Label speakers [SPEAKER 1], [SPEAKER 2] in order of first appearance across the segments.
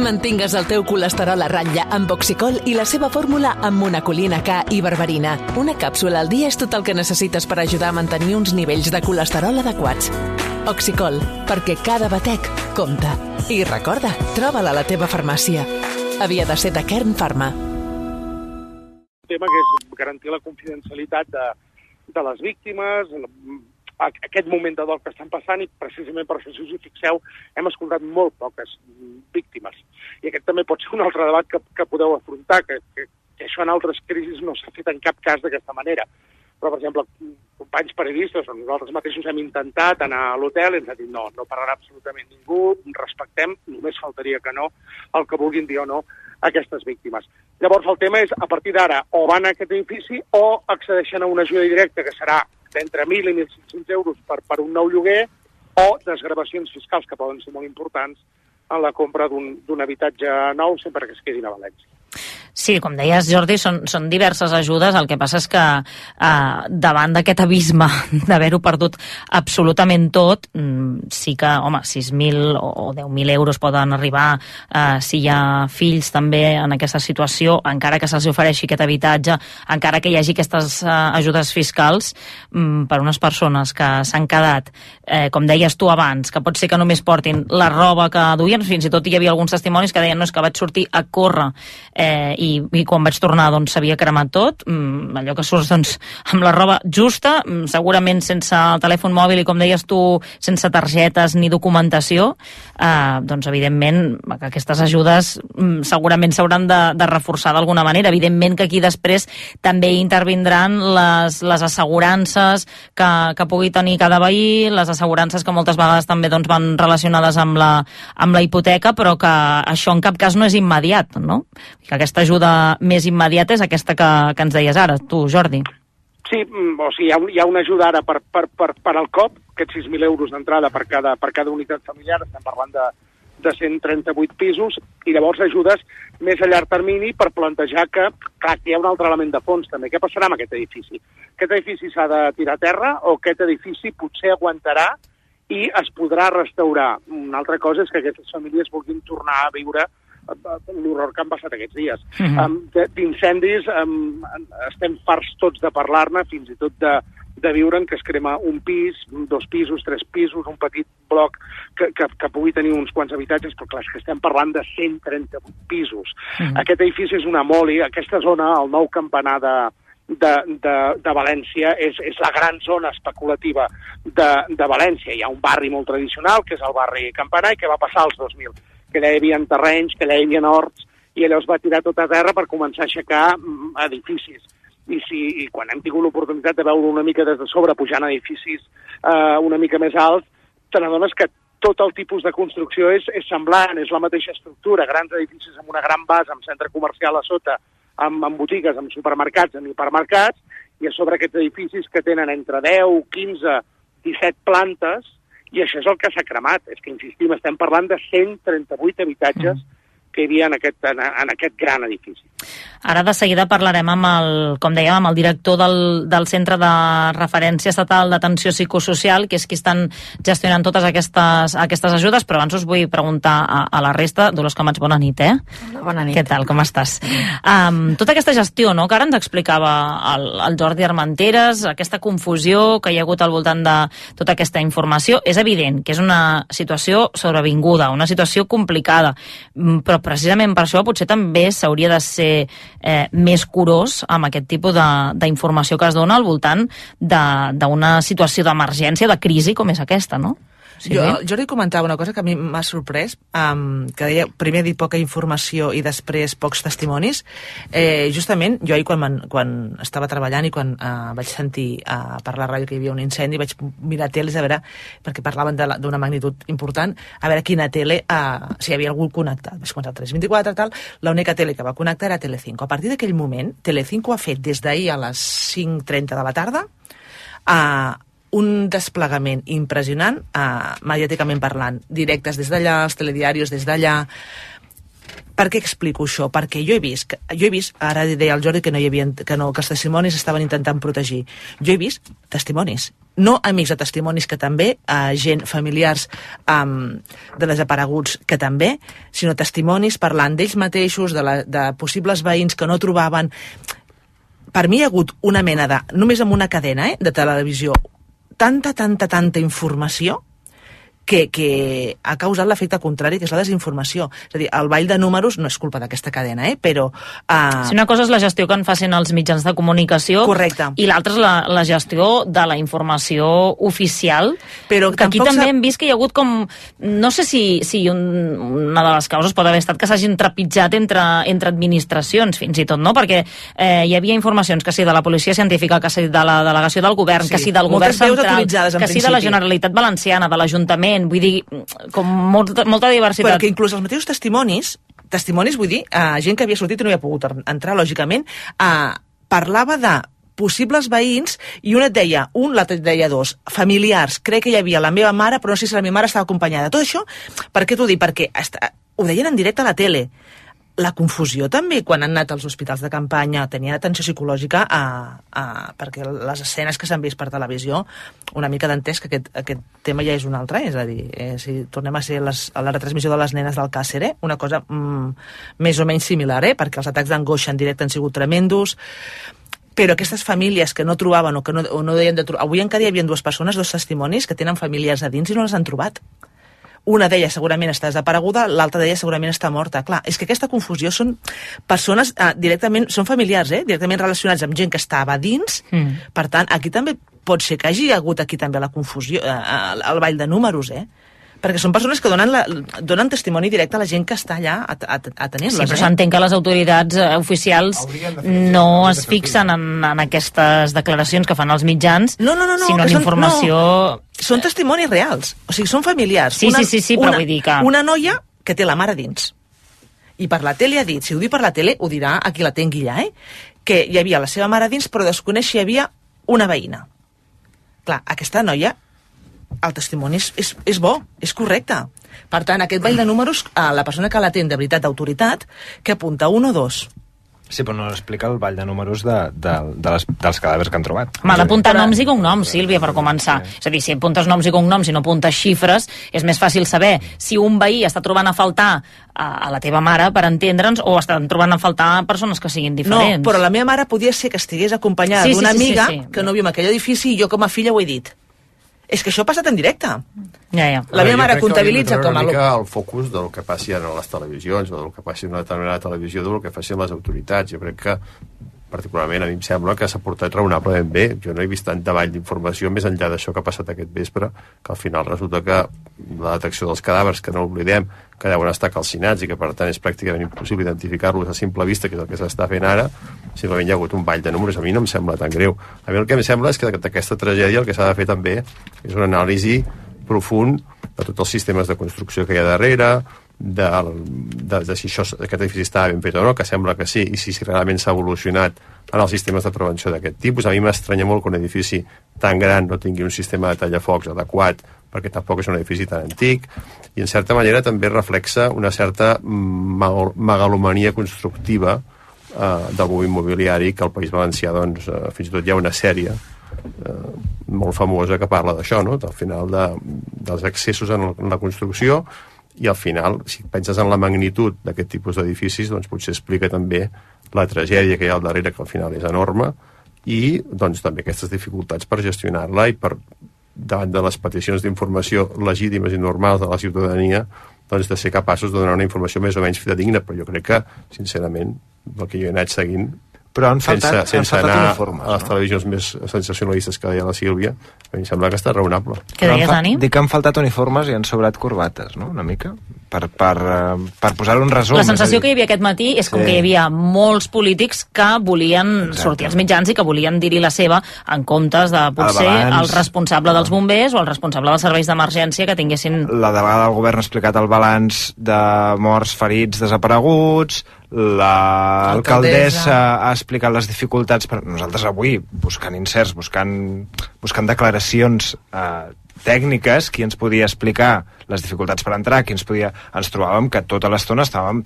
[SPEAKER 1] Mantingues el teu colesterol a ratlla amb Oxicol i la seva fórmula amb monacolina K i berberina. Una càpsula al dia és tot el que necessites per ajudar a mantenir uns nivells de colesterol adequats. Oxicol, perquè cada batec compta. I recorda, troba-la a la teva farmàcia. Havia de ser de Kern Pharma.
[SPEAKER 2] tema que és garantir la confidencialitat de, de les víctimes, aquest moment de dol que estan passant i precisament per això, si us hi fixeu, hem escoltat molt poques víctimes. I aquest també pot ser un altre debat que, que podeu afrontar, que, que, que això en altres crisis no s'ha fet en cap cas d'aquesta manera. Però, per exemple, companys periodistes o nosaltres mateixos hem intentat anar a l'hotel i ens ha dit no, no parlarà absolutament ningú, respectem, només faltaria que no, el que vulguin dir o no aquestes víctimes. Llavors el tema és, a partir d'ara, o van a aquest edifici o accedeixen a una ajuda directa que serà d'entre 1.000 i 1.500 euros per, per un nou lloguer o desgravacions fiscals que poden ser molt importants en la compra d'un habitatge nou sempre que es quedin a València.
[SPEAKER 3] Sí, com deies, Jordi, són, són diverses ajudes. El que passa és que eh, davant d'aquest abisme d'haver-ho perdut absolutament tot, mm, sí que, home, 6.000 o 10.000 euros poden arribar eh, si hi ha fills també en aquesta situació, encara que se'ls ofereixi aquest habitatge, encara que hi hagi aquestes eh, ajudes fiscals mm, per unes persones que s'han quedat, eh, com deies tu abans, que pot ser que només portin la roba que duien, fins i tot hi havia alguns testimonis que deien no, és que vaig sortir a córrer eh, i, i quan vaig tornar doncs s'havia cremat tot, mm, allò que surts doncs, amb la roba justa, mm, segurament sense el telèfon mòbil i com deies tu, sense targetes ni documentació, eh, doncs evidentment que aquestes ajudes mm, segurament s'hauran de, de reforçar d'alguna manera. Evidentment que aquí després també intervindran les, les assegurances que, que pugui tenir cada veí, les assegurances que moltes vegades també doncs, van relacionades amb la, amb la hipoteca, però que això en cap cas no és immediat, no? Que aquesta ajuda més immediata és aquesta que, que ens deies ara, tu, Jordi.
[SPEAKER 2] Sí, mm, o sigui, hi ha, un- hi ha una ajuda ara per, per, per, per al COP, aquests 6.000 euros d'entrada per cada, per cada unitat familiar, estem parlant de, de 138 pisos, i llavors ajudes més a llarg termini per plantejar que, clar, que hi ha un altre element de fons també. Què passarà amb aquest edifici? Aquest edifici s'ha de tirar a terra o aquest edifici potser aguantarà i es podrà restaurar. Una altra cosa és que aquestes famílies vulguin tornar a viure l'horror que han passat aquests dies. Um, de- D'incendis um, estem farts tots de parlar-ne, fins i tot de, de viure en que es crema un pis, dos pisos, tres pisos, un petit bloc que, que, que pugui tenir uns quants habitatges, però clar, és que estem parlant de 138 pisos.
[SPEAKER 3] Mhm.
[SPEAKER 2] Aquest edifici és una moli, aquesta zona, el nou campanar de, de, de, de València és, és la gran zona especulativa de, de València. Hi ha un barri molt tradicional, que és el barri Campanar, i que va passar als 2000, que allà hi havia terrenys, que allà hi havia horts, i allò es va tirar tot a terra per començar a aixecar mm, edificis. I, si, i quan hem tingut l'oportunitat de veure una mica des de sobre, pujant edificis eh, una mica més alts, te n'adones que tot el tipus de construcció és, és semblant, és la mateixa estructura, grans edificis amb una gran base, amb centre comercial a sota, amb, amb botigues, amb supermercats, amb hipermercats, i a sobre aquests edificis que tenen entre 10, 15, 17 plantes, i això és el que s'ha cremat. És que, insistim, estem parlant de 138 habitatges
[SPEAKER 3] Mm.
[SPEAKER 2] que hi havia en aquest, en, en aquest gran edifici.
[SPEAKER 3] Ara de seguida parlarem amb el, com dèiem, amb el director del, del Centre de Referència Estatal d'Atenció Psicosocial, que és qui estan gestionant totes aquestes, aquestes ajudes, però abans us vull preguntar a, a la resta. Dolors Camats, bona nit, eh?
[SPEAKER 4] Hola, bona nit.
[SPEAKER 3] Què tal, com estàs? Um, tota aquesta gestió, no?, que ara ens explicava el, el Jordi Armenteres, aquesta confusió que hi ha hagut al voltant de tota aquesta informació, és evident que és una situació sobrevinguda, una situació complicada, mm, però precisament per això potser també s'hauria de ser eh, més curós amb aquest tipus d'informació que es dona al voltant d'una situació d'emergència, de crisi com és aquesta, no?
[SPEAKER 4] Sí. Jo, Jordi comentava una cosa que a mi m'ha sorprès, um, que deia primer dir poca informació i després pocs testimonis. Eh, justament, jo ahir quan, quan estava treballant i quan uh, vaig sentir uh, per la ràdio que hi havia un incendi, vaig mirar teles a veure, perquè parlaven d'una magnitud important, a veure quina tele, uh, si hi havia algú connectat. Vaig començar 324, tal, l'única tele que va connectar era Telecinco. A partir d'aquell moment, Telecinco ha fet des d'ahir a les 5.30 de la tarda uh, un desplegament impressionant, uh, mediàticament parlant, directes des d'allà, els telediaris des d'allà, Per què explico això? Perquè jo he vist, jo he vist, ara deia el Jordi que no hi havia, que no, que els testimonis estaven intentant protegir. Jo he vist testimonis, no amics de testimonis que també, eh, gent, familiars um, de desapareguts que també, sinó testimonis parlant d'ells mateixos, de, la, de possibles veïns que no trobaven. Per mi hi ha hagut una mena de, només amb una cadena eh, de televisió, tanta, tanta, tanta informació que, que ha causat l'efecte contrari, que és la desinformació. És a dir, el ball de números no és culpa d'aquesta cadena, eh? però... Uh...
[SPEAKER 3] Si una cosa és la gestió que en facin els mitjans de comunicació
[SPEAKER 4] Correcte.
[SPEAKER 3] i l'altra és la, la gestió de la informació oficial,
[SPEAKER 4] Però
[SPEAKER 3] que aquí també hem vist que hi ha hagut com... No sé si, si un, una de les causes pot haver estat que s'hagin trepitjat entre, entre administracions, fins i tot, no? Perquè eh, hi havia informacions que sí de la policia científica, que sí de la delegació del govern,
[SPEAKER 4] Sí,
[SPEAKER 3] que sí del govern
[SPEAKER 4] moltes veus
[SPEAKER 3] central, que sí de la
[SPEAKER 4] principi.
[SPEAKER 3] Generalitat Valenciana, de l'Ajuntament, vull dir, com molta, molta diversitat.
[SPEAKER 4] Però que inclús els mateixos testimonis, testimonis vull dir, uh, gent que havia sortit i no hi ha pogut en- entrar, lògicament, uh, parlava de possibles veïns i un et deia un, l'altre et deia dos, familiars, crec que hi havia la meva mare, però no sé si la meva mare estava acompanyada. Tot això, per què t'ho dic? Perquè està, ho deien en directe a la tele. La confusió també, quan han anat als hospitals de campanya, tenien atenció psicològica a, a, perquè les escenes que s'han vist per televisió, una mica d'entès que aquest, aquest tema ja és un altre, és a dir, eh, si tornem a ser les, a la retransmissió de les nenes del Càcer, eh, una cosa mm, més o menys similar, eh, perquè els atacs d'angoixa en directe han sigut tremendos, però aquestes famílies que no trobaven o que no, o no deien de trobar... Avui encara hi havia dues persones, dos testimonis, que tenen famílies a dins i no les han trobat. Una d'elles segurament està desapareguda, l'altra d'elles segurament està morta. Clar, és que aquesta confusió són persones eh, directament, són familiars, eh, directament relacionats amb gent que estava dins.
[SPEAKER 3] Mm.
[SPEAKER 4] Per tant, aquí també pot ser que hagi hagut aquí també la confusió, eh, el, el ball de números, eh? Perquè són persones que donen, la, donen testimoni directe a la gent que està allà at- at-
[SPEAKER 3] Sí,
[SPEAKER 4] atenent-les.
[SPEAKER 3] però
[SPEAKER 4] eh?
[SPEAKER 3] s'entén que les autoritats eh, oficials no es fixen en, en aquestes declaracions que fan els mitjans,
[SPEAKER 4] No, no, no, no,
[SPEAKER 3] sinó en
[SPEAKER 4] són-
[SPEAKER 3] informació...
[SPEAKER 4] Són testimonis reals, o sigui, són familiars.
[SPEAKER 3] Sí, sí, sí, sí, però
[SPEAKER 4] una,
[SPEAKER 3] vull dir que-
[SPEAKER 4] Una noia que té la mare dins. I per la tele ha dit, si ho diu per la tele, ho dirà a qui la tingui allà, eh? Que hi havia la seva mare dins, però desconeix si hi havia una veïna. Clar, aquesta noia, el testimoni és, és, és bo, és correcte. Per tant, aquest ball de números, a la persona que l'atén de veritat d'autoritat, que apunta un o dos.
[SPEAKER 5] Sí, però no explica el ball de números de, de, de les, dels cadàvers que han trobat.
[SPEAKER 3] M'ha d'apuntar noms i cognoms, Sílvia, per començar. És a dir, si apuntes noms i cognoms i no apuntes xifres, és més fàcil saber si un veí està trobant a faltar a, a la teva mare, per entendre'ns, o estan trobant a faltar persones que siguin diferents.
[SPEAKER 4] No, però la meva mare podia ser que estigués acompanyada
[SPEAKER 3] Sí, sí,
[SPEAKER 4] d'una
[SPEAKER 3] sí, sí,
[SPEAKER 4] amiga
[SPEAKER 3] sí.
[SPEAKER 4] que no viu en aquell edifici i jo com a filla ho he dit. És que això ha passat en directe.
[SPEAKER 3] Ja, ja.
[SPEAKER 4] La meva mare comptabilitza com a...
[SPEAKER 6] Una
[SPEAKER 4] lo-
[SPEAKER 6] mica el focus del que passi ara a les televisions o del que passi en una determinada televisió del que facin les autoritats. Jo crec que particularment a mi em sembla que s'ha portat raonablement bé. Jo no he vist tant davall d'informació més enllà d'això que ha passat aquest vespre, que al final resulta que la detecció dels cadàvers, que no oblidem, que deuen estar calcinats i que per tant és pràcticament impossible identificar-los a simple vista, que és el que s'està fent ara, simplement hi ha hagut un ball de números, a mi no em sembla tan greu. A mi el que em sembla és que d'aquesta tragèdia el que s'ha de fer també és una anàlisi profund de tots els sistemes de construcció que hi ha darrere, de, de, de si això, aquest edifici estava ben fet o no, que sembla que sí, i si, si realment s'ha evolucionat en els sistemes de prevenció d'aquest tipus. A mi m'estranya molt que un edifici tan gran no tingui un sistema de tallafocs adequat, perquè tampoc és un edifici tan antic, i en certa manera també reflexa una certa megalomania constructiva eh, del moviment immobiliari que al País Valencià doncs, eh, fins i tot hi ha una sèrie eh, molt famosa que parla d'això, no? del final de, dels excessos en la construcció i al final, si penses en la magnitud d'aquest tipus d'edificis, doncs potser explica també la tragèdia que hi ha al darrere, que al final és enorme, i doncs també aquestes dificultats per gestionar-la i per davant de les peticions d'informació legítimes i normals de la ciutadania doncs de ser capaços de donar una informació més o menys fidedigna, però jo crec que, sincerament, el que jo he anat seguint
[SPEAKER 5] Però han faltat,
[SPEAKER 6] sense, sense
[SPEAKER 5] han faltat
[SPEAKER 6] anar
[SPEAKER 5] informes,
[SPEAKER 6] a les
[SPEAKER 5] no?
[SPEAKER 6] televisions més sensacionalistes que deia la Sílvia, a mi em sembla que està raonable.
[SPEAKER 3] Què deies, Dani?
[SPEAKER 5] Dic que han faltat uniformes i han sobrat corbates, no?, una mica, per, per, eh, per posar-ho en resum.
[SPEAKER 3] La sensació que hi havia aquest matí és com
[SPEAKER 5] Sí.
[SPEAKER 3] que hi havia molts polítics que volien
[SPEAKER 5] Exacte.
[SPEAKER 3] sortir als mitjans i que volien dir-hi la seva en comptes de potser
[SPEAKER 5] balanç.
[SPEAKER 3] el responsable dels bombers o el responsable dels serveis d'emergència que tinguessin
[SPEAKER 5] La delegada del govern ha explicat el balanç de morts, ferits, desapareguts, l'alcaldessa ha explicat les dificultats per nosaltres avui, buscant incerts, buscant, buscant declaracions eh, tècniques, qui ens podia explicar les dificultats per entrar, qui ens podia... Ens trobàvem que tota l'estona estàvem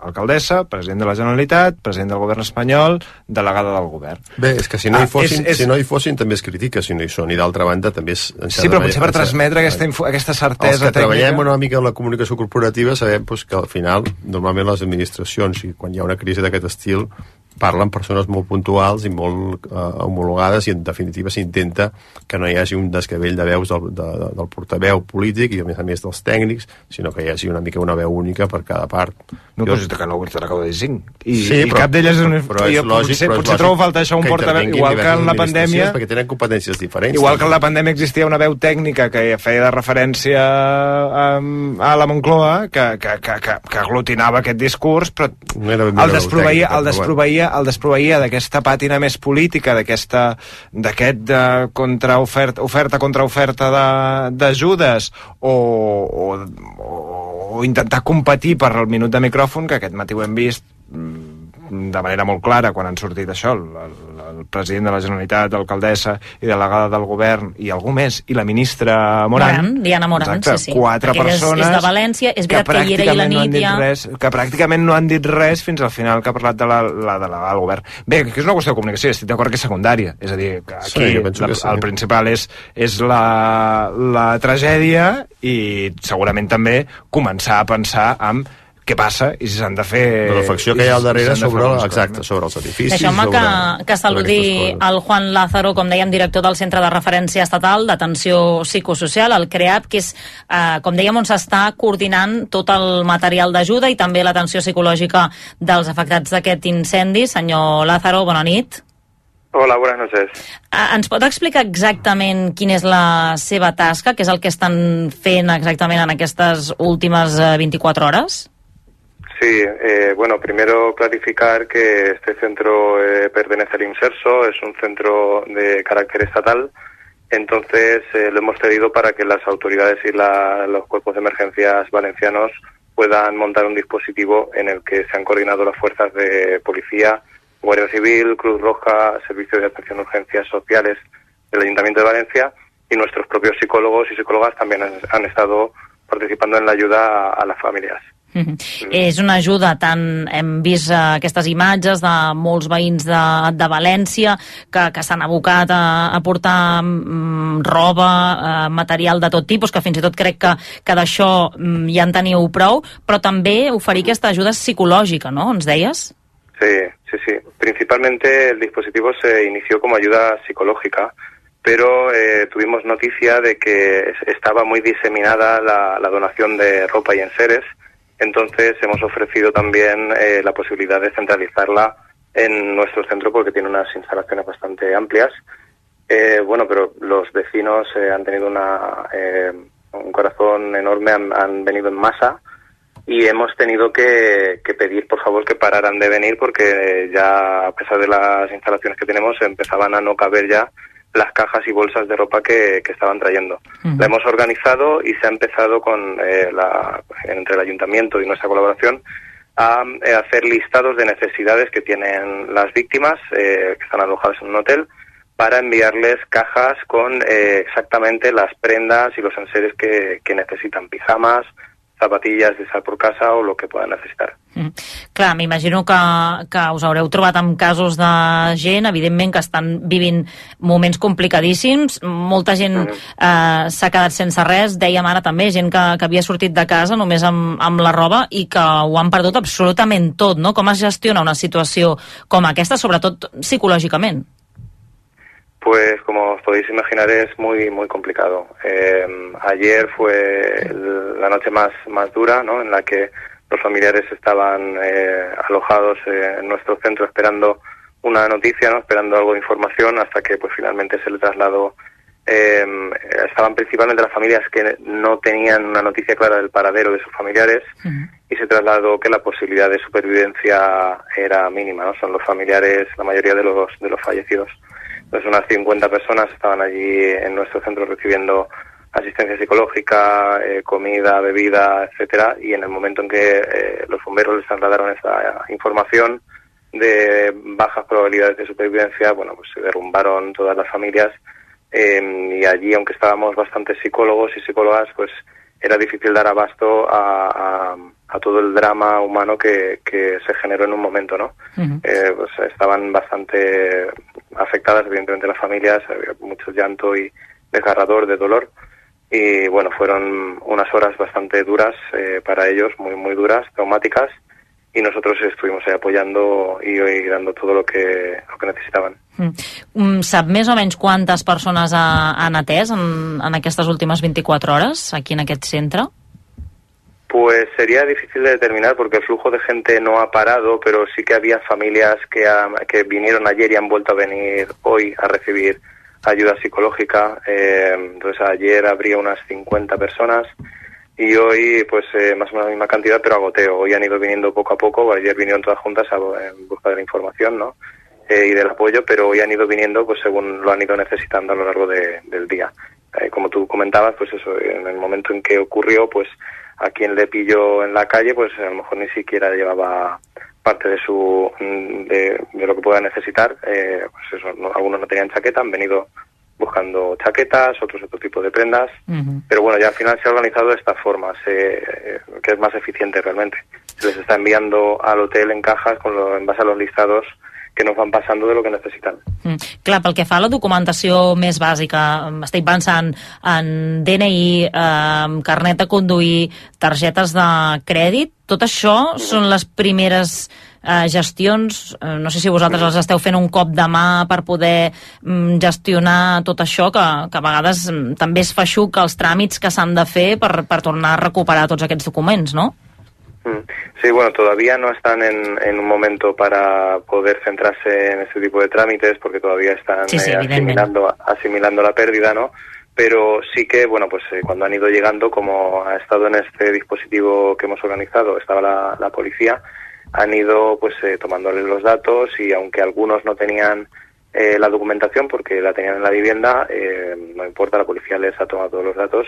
[SPEAKER 5] alcaldessa, president de la Generalitat, president del govern espanyol, delegada del govern.
[SPEAKER 6] Bé, és que si no, hi
[SPEAKER 5] Ah,
[SPEAKER 6] fossin,
[SPEAKER 5] és- és-
[SPEAKER 6] si no hi fossin també es critica, si no hi són, i d'altra banda també és...
[SPEAKER 5] Sí, però potser per transmetre aquesta, info, aquesta
[SPEAKER 6] els
[SPEAKER 5] certesa
[SPEAKER 6] que treballem
[SPEAKER 5] tècnica...
[SPEAKER 6] una mica en la comunicació corporativa sabem doncs, que al final, normalment les administracions, i quan hi ha una crisi d'aquest estil, parlen persones molt puntuals i molt eh, homologades i en definitiva s'intenta que no hi hagi un desgavell de veus del, de, de, del portaveu polític i a més a més dels tècnics, sinó que hi hagi una mica una veu única per cada part.
[SPEAKER 5] No,
[SPEAKER 6] Jo-
[SPEAKER 5] però és que no te n'acabo de dir cinc. I,
[SPEAKER 6] Sí,
[SPEAKER 5] i
[SPEAKER 6] però-
[SPEAKER 5] cap d'elles és un...
[SPEAKER 6] però és lògic,
[SPEAKER 5] potser,
[SPEAKER 6] però és
[SPEAKER 5] potser trobo a faltar això un portaveu, igual que en la pandèmia...
[SPEAKER 6] perquè tenen competències diferents.
[SPEAKER 5] Igual que en la pandèmia existia una veu tècnica que feia de referència a, a la Moncloa, que, que, que, que, que aglutinava aquest discurs, però
[SPEAKER 6] No
[SPEAKER 5] el desproveïa,
[SPEAKER 6] tècnica,
[SPEAKER 5] el
[SPEAKER 6] però
[SPEAKER 5] desproveïa, el desproveïa d'aquesta pàtina més política, d'aquesta d'aquest eh, contraoferta oferta contraoferta de- d'ajudes o, o, o, o intentar competir per el minut de micròfon, que aquest matí ho hem vist mm, de manera molt clara quan han sortit això, el, el, el president de la Generalitat, l'alcaldessa i delegada del govern i algú més, i la ministra Moran.
[SPEAKER 3] Moran, Diana Moran,
[SPEAKER 5] Exacte,
[SPEAKER 3] sí, sí.
[SPEAKER 5] Quatre
[SPEAKER 3] Perquè ella és- és
[SPEAKER 5] persones
[SPEAKER 3] de València, és veritat que hi era i la
[SPEAKER 5] pràcticament no han
[SPEAKER 3] nit
[SPEAKER 5] dit
[SPEAKER 3] ja-
[SPEAKER 5] res, que pràcticament no han dit res fins al final que ha parlat de la, la delegada del govern. Bé, que és una qüestió de comunicació, estic d'acord que és secundària. És a dir, que aquí
[SPEAKER 6] Sí, jo penso
[SPEAKER 5] la,
[SPEAKER 6] que sí.
[SPEAKER 5] el principal és, és la, la tragèdia i segurament també començar a pensar en què passa i si s'han de fer...
[SPEAKER 6] la reflexió que hi ha al darrere sobre,
[SPEAKER 5] algunes
[SPEAKER 6] exacte,
[SPEAKER 5] coses.
[SPEAKER 6] sobre els edificis,
[SPEAKER 3] Deixeu-me
[SPEAKER 6] sobre,
[SPEAKER 3] que, que saludi
[SPEAKER 6] coses.
[SPEAKER 3] el Juan Lázaro, com dèiem, director del Centre de Referència Estatal d'Atenció Psicosocial, el CREAP, que és, eh, com dèiem, on s'està coordinant tot el material d'ajuda i també l'atenció psicològica dels afectats d'aquest incendi. Senyor Lázaro, bona nit.
[SPEAKER 7] Hola, buenas noches.
[SPEAKER 3] Eh, Ens pot explicar exactament quina és la seva tasca, què és el que estan fent exactament en aquestes últimes eh, 24 hores?
[SPEAKER 7] Sí, eh, bueno, primero clarificar que este centro eh, pertenece al INSERSO, es un centro de carácter estatal, entonces eh, lo hemos cedido para que las autoridades y la- los cuerpos de emergencias valencianos puedan montar un dispositivo en el que se han coordinado las fuerzas de policía, Guardia Civil, Cruz Roja, Servicio de Atención a Urgencias Sociales del Ayuntamiento de Valencia y nuestros propios psicólogos y psicólogas también han, estado participando en la ayuda a las familias.
[SPEAKER 3] Mhm. És una ajuda tant hem vist eh, aquestes imatges de molts veïns de, de València que, que s'han abocat a, a portar mm, roba, eh, material de tot tipus, que fins i tot crec que, que d'això mm, ja en teniu prou, però també oferir aquesta ajuda psicològica, no? Ens deies?
[SPEAKER 7] Sí, sí, sí. Principalmente el dispositivo se inició como ayuda psicológica, pero eh, tuvimos noticia de que es- estaba muy diseminada la, la donación de ropa y enseres, entonces hemos ofrecido también eh, la posibilidad de centralizarla en nuestro centro porque tiene unas instalaciones bastante amplias. Eh, bueno, pero los vecinos eh, han tenido una, eh, un corazón enorme, han, han venido en masa y hemos tenido que, que pedir por favor que pararan de venir porque ya a pesar de las instalaciones que tenemos empezaban a no caber ya las cajas y bolsas de ropa que, que estaban trayendo. La hemos organizado y se ha empezado con eh, la, entre el ayuntamiento y nuestra colaboración a eh, hacer listados de necesidades que tienen las víctimas eh, que están alojadas en un hotel para enviarles cajas con eh, exactamente las prendas y los enseres que, que necesitan, pijamas, zapatillas de sal por casa o lo que puedan necesitar.
[SPEAKER 3] Mm. Clar, m'imagino que, que us haureu trobat amb casos de gent, evidentment, que estan vivint moments complicadíssims. Molta gent eh, s'ha quedat sense res. Dèiem ara també gent que, que havia sortit de casa només amb, amb la roba i que ho han perdut absolutament tot, no? Com es gestiona una situació com aquesta, sobretot psicològicament?
[SPEAKER 7] Pues como os podéis imaginar es muy muy complicado. Eh, ayer fue el- la noche más más dura, ¿no? En la que los familiares estaban eh, alojados eh, en nuestro centro esperando una noticia, ¿no? Esperando algo de información hasta que pues finalmente se le trasladó. eh, estaban principalmente las familias que no tenían una noticia clara del paradero de sus familiares y se trasladó que la posibilidad de supervivencia era mínima, ¿no? Son los familiares, la mayoría de los de los fallecidos. Entonces unas 50 personas estaban allí en nuestro centro recibiendo asistencia psicológica, eh, comida, bebida, etcétera, y en el momento en que eh, los bomberos les trasladaron esa información de bajas probabilidades de supervivencia, bueno, pues se derrumbaron todas las familias eh, y allí, aunque estábamos bastantes psicólogos y psicólogas, pues era difícil dar abasto a, a, a todo el drama humano que, que, se generó en un momento, ¿no? Uh -huh. eh, pues estaban bastante afectadas, evidentemente, las familias, había mucho llanto y desgarrador de dolor. Y bueno, fueron unas horas bastante duras eh, para ellos, muy, muy duras, traumáticas, y nosotros estuvimos ahí apoyando i, i dando todo lo que, lo que necesitaven.
[SPEAKER 3] Mm. Sap més o menys quantes persones ha, han atès en, en aquestes últimes 24 hores aquí en aquest centre?
[SPEAKER 7] Pues sería difícil de determinar porque el flujo de gente no ha parado, pero sí que había familias que, ha, que vinieron ayer y han vuelto a venir hoy a recibir ayuda psicológica. Eh, entonces ayer habría unas 50 personas y hoy pues eh, más o menos la misma cantidad pero a goteo. Hoy han ido viniendo poco a poco, ayer vinieron todas juntas a, en busca de la información ¿no? Eh, y del apoyo, pero hoy han ido viniendo pues según lo han ido necesitando a lo largo de, del día. Eh, como tú comentabas, pues eso, en el momento en que ocurrió, pues a quien le pilló en la calle, pues a lo mejor ni siquiera llevaba parte de su de, de lo que pueda necesitar. Eh, pues eso, no, algunos no tenían chaqueta, han venido buscando chaquetas, otros otro tipo de prendas, uh -huh. pero bueno, ya al final se ha organizado de esta forma, se, eh, que es más eficiente realmente. Se les está enviando al hotel en cajas con lo, en base a los listados que nos van passant de lo que necessiten.
[SPEAKER 3] Mm. Clar, pel que fa a la documentació més bàsica, estic pensant en DNI, eh, carnet de conduir, targetes de crèdit, tot això mm. són les primeres eh, gestions, eh, no sé si vosaltres les esteu fent un cop de mà per poder mm, gestionar tot això, que, que a vegades mm, també es fa xuc els tràmits que s'han de fer per, per tornar a recuperar tots aquests documents, no?
[SPEAKER 7] Sí, bueno, todavía no están en, en, un momento para poder centrarse en este tipo de trámites porque todavía están
[SPEAKER 3] sí, sí,
[SPEAKER 7] eh, asimilando, asimilando la pérdida, ¿no? Pero sí que, bueno, pues eh, cuando han ido llegando, como ha estado en este dispositivo que hemos organizado, estaba la, la policía, han ido pues eh, tomándoles los datos y aunque algunos no tenían eh, la documentación porque la tenían en la vivienda, eh, no importa, la policía les ha tomado todos los datos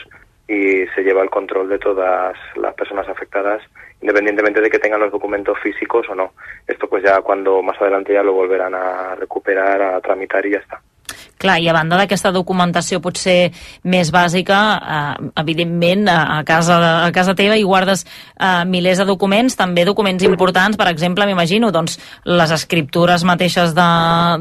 [SPEAKER 7] y se lleva el control de todas las personas afectadas independientemente de que tengan los documentos físicos o no. Esto pues ya cuando más adelante ya lo volverán a recuperar, a tramitar y ya está.
[SPEAKER 3] Clar, i a banda d'aquesta documentació potser més bàsica, eh, evidentment a casa, a casa teva hi guardes eh, milers de documents, també documents importants, per exemple, m'imagino, doncs, les escriptures mateixes de,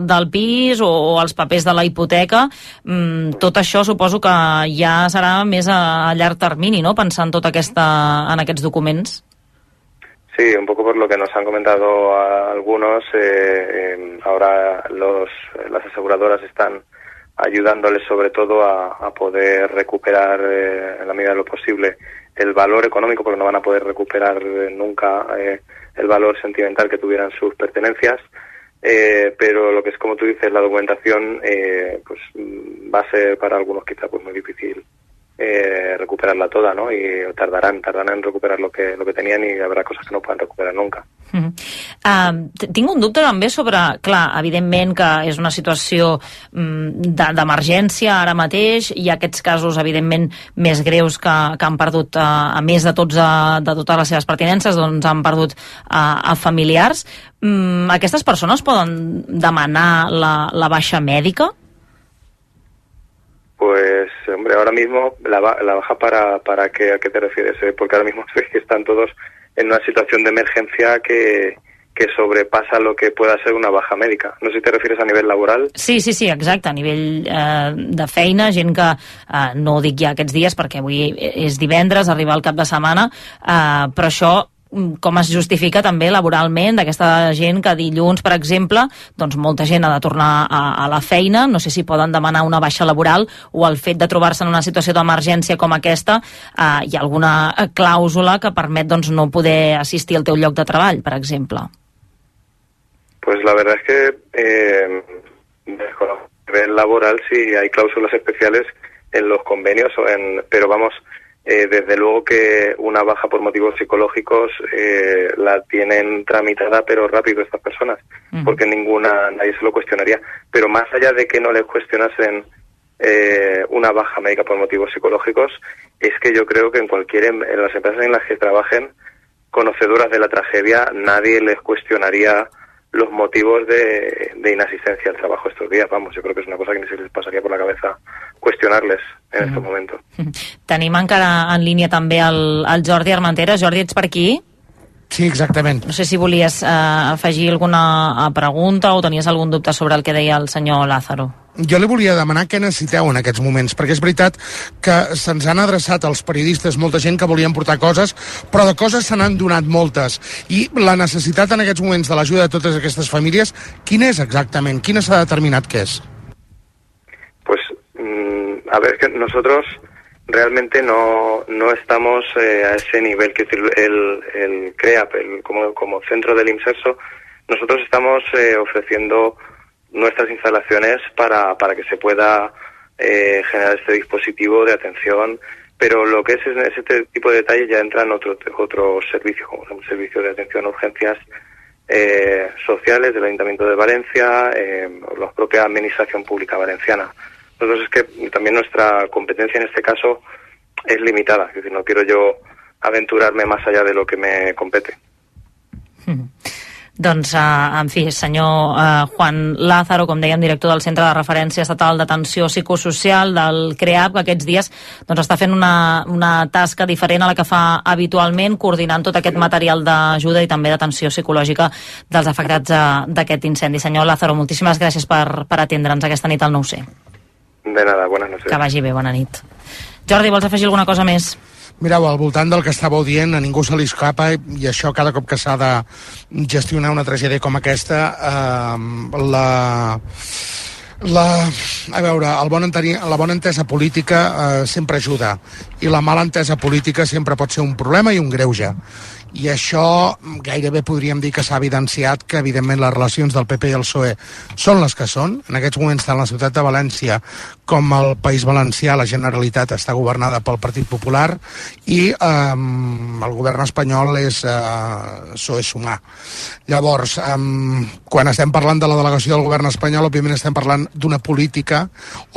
[SPEAKER 3] del pis o, o els papers de la hipoteca, mm, tot això suposo que ja serà més a, a llarg termini, no?, pensant tot aquesta, en aquests documents.
[SPEAKER 7] Sí, un poco por lo que nos han comentado algunos, eh, eh, ahora los, las aseguradoras están ayudándoles sobre todo a, a poder recuperar eh, en la medida de lo posible el valor económico, porque no van a poder recuperar nunca eh, el valor sentimental que tuvieran sus pertenencias. Eh, pero lo que es como tú dices, la documentación eh, pues va a ser para algunos quizá pues muy difícil eh, recuperarla toda, ¿no? Y tardarán, tardarán en recuperar lo que, lo que tenían y habrá cosas que no puedan recuperar nunca.
[SPEAKER 3] Mm uh, tinc un dubte també sobre, clar, evidentment que és una situació um, d'emergència ara mateix, i aquests casos evidentment més greus que, que han perdut uh, a més de, tots, uh, de totes les seves pertinences, doncs han perdut uh, a familiars. Um, aquestes persones poden demanar la, la baixa mèdica?
[SPEAKER 7] Pues, hombre, ahora mismo la, la baja para, para qué, a qué te refieres, ¿Eh? porque ahora mismo que están todos en una situación de emergencia que, que sobrepasa lo que pueda ser una baja mèdica. No sé si te refieres a nivell laboral.
[SPEAKER 3] Sí, sí, sí, exacte, a nivell eh, de feina, gent que eh, no ho dic ja aquests dies perquè avui és divendres, arriba el cap de setmana, eh, però això com es justifica també laboralment d'aquesta gent que dilluns, per exemple, doncs molta gent ha de tornar a, a la feina, no sé si poden demanar una baixa laboral o el fet de trobar-se en una situació d'emergència com aquesta, eh, hi ha alguna clàusula que permet doncs, no poder assistir al teu lloc de treball, per exemple.
[SPEAKER 7] Pues la verdad es que eh, nivel laboral sí hay cláusulas especiales en los convenios, o en, pero vamos, eh, desde luego que una baja por motivos psicológicos eh, la tienen tramitada pero rápido estas personas, uh -huh. porque ninguna, nadie se lo cuestionaría. Pero más allá de que no les cuestionasen eh, una baja médica por motivos psicológicos, es que yo creo que en cualquier, en las empresas en las que trabajen, conocedoras de la tragedia, nadie les cuestionaría los motivos de, de, inasistencia al trabajo estos días. Vamos, yo creo que es una cosa que ni se les pasaría por la cabeza cuestionarles en mm. estos momentos.
[SPEAKER 3] Tenim encara en línia també el, el Jordi Armentera. Jordi, ets per aquí?
[SPEAKER 8] Sí, exactament.
[SPEAKER 3] No sé si volies eh, afegir alguna pregunta o tenies algun dubte sobre el que deia el senyor Lázaro.
[SPEAKER 8] Jo li volia demanar què necessiteu en aquests moments, perquè és veritat que se'ns han adreçat als periodistes molta gent que volien portar coses, però de coses se n'han donat moltes. I la necessitat en aquests moments de l'ajuda de totes aquestes famílies, quina és exactament? Quina s'ha determinat que és?
[SPEAKER 7] Pues, mm, a ver, que nosotros realmente no, no estamos eh, a ese nivel, que el, el CREAP, el, como, como centro del IMSERSO, nosotros estamos eh, ofreciendo nuestras instalaciones para, para que se pueda eh, generar este dispositivo de atención, pero lo que es ese tipo de detalles ya entran otros otro servicios, como un servicio de atención a urgencias eh, sociales del Ayuntamiento de Valencia, eh, la propia Administración Pública Valenciana. Entonces es que también nuestra competencia en este caso es limitada, es decir, no quiero yo aventurarme más allá de lo que me compete.
[SPEAKER 3] Doncs, eh, en fi, senyor eh, Juan Lázaro, com dèiem, director del Centre de Referència Estatal d'Atenció Psicosocial del CREAP, que aquests dies doncs, està fent una, una tasca diferent a la que fa habitualment, coordinant tot aquest material d'ajuda i també d'atenció psicològica dels afectats eh, d'aquest incendi. Senyor Lázaro, moltíssimes gràcies per, per atendre'ns aquesta nit al 9C.
[SPEAKER 7] De nada, buenas noches.
[SPEAKER 3] Que vagi bé, bona nit. Jordi, vols afegir alguna cosa més?
[SPEAKER 8] Mireu, al voltant del que estàveu dient, a ningú se li escapa i això cada cop que s'ha de gestionar una tragèdia com aquesta, eh, la, la, a veure, el bon enteni, la bona entesa política eh, sempre ajuda i la mala entesa política sempre pot ser un problema i un greuge i això gairebé podríem dir que s'ha evidenciat que evidentment les relacions del PP i el PSOE són les que són. En aquests moments tant la ciutat de València com el País Valencià la Generalitat està governada pel Partit Popular i eh, el govern espanyol és eh, PSOE sumar. Llavors, eh, quan estem parlant de la delegació del govern espanyol, òbviament estem parlant d'una política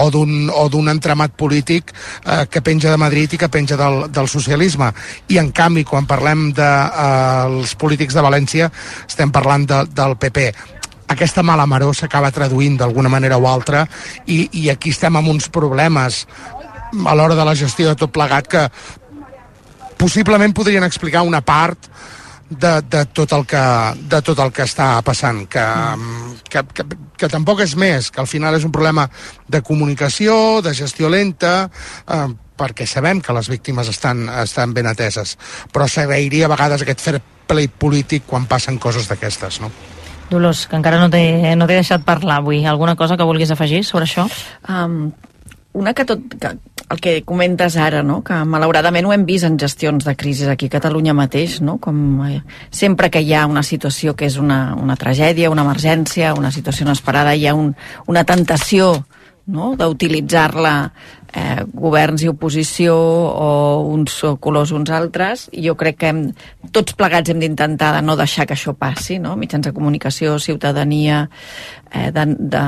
[SPEAKER 8] o d'un entramat polític eh, que penja de Madrid i que penja del, del socialisme. I en canvi, quan parlem de eh, els polítics de València estem parlant de, del PP aquesta mala maró s'acaba traduint d'alguna manera o altra i, i aquí estem amb uns problemes a l'hora de la gestió de tot plegat que possiblement podrien explicar una part de, de, tot el que, de tot el que està passant, que, que, que, que tampoc és més, que al final és un problema de comunicació, de gestió lenta, eh, perquè sabem que les víctimes estan, estan ben ateses, però s'agrairia a vegades aquest fair play polític quan passen coses d'aquestes, no?
[SPEAKER 3] Dolors, que encara no t'he no deixat parlar avui. Alguna cosa que vulguis afegir sobre això?
[SPEAKER 9] Um, una que tot, que, el que comentes ara, no? que malauradament ho hem vist en gestions de crisi aquí a Catalunya mateix, no? com eh, sempre que hi ha una situació que és una, una tragèdia, una emergència, una situació inesperada, hi ha un, una tentació no? d'utilitzar-la eh, governs i oposició o uns colors uns altres jo crec que hem, tots plegats hem d'intentar de no deixar que això passi no? mitjans de comunicació, ciutadania eh, de, de,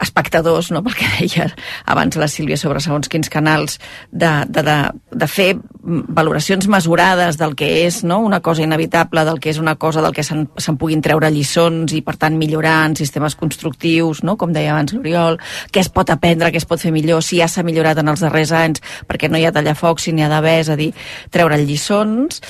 [SPEAKER 9] espectadors, no? pel que deia abans la Sílvia sobre segons quins canals, de, de, de, de fer valoracions mesurades del que és no? una cosa inevitable, del que és una cosa del que se'n se puguin treure lliçons i per tant millorar en sistemes constructius, no? com deia abans l'Oriol, què es pot aprendre, què es pot fer millor, si ja s'ha millorat en els darrers anys, perquè no hi ha tallafocs, si n'hi ha d'haver, és a dir, treure lliçons,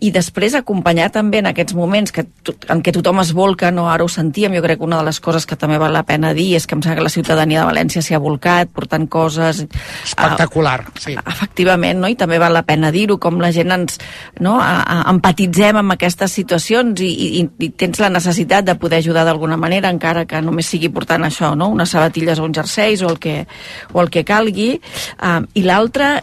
[SPEAKER 9] i després acompanyar també en aquests moments que, en què tothom es volca, no? ara ho sentíem, jo crec que una de les coses que també val la pena dir és que em sembla que la ciutadania de València s'hi ha volcat, portant coses...
[SPEAKER 8] Espectacular, uh, sí.
[SPEAKER 9] Efectivament, no? i també val la pena dir-ho, com la gent ens no? A, a, empatitzem amb aquestes situacions i, i, i tens la necessitat de poder ajudar d'alguna manera, encara que només sigui portant això, no? unes sabatilles o uns jerseis o el que, o el que calgui. Uh, I l'altre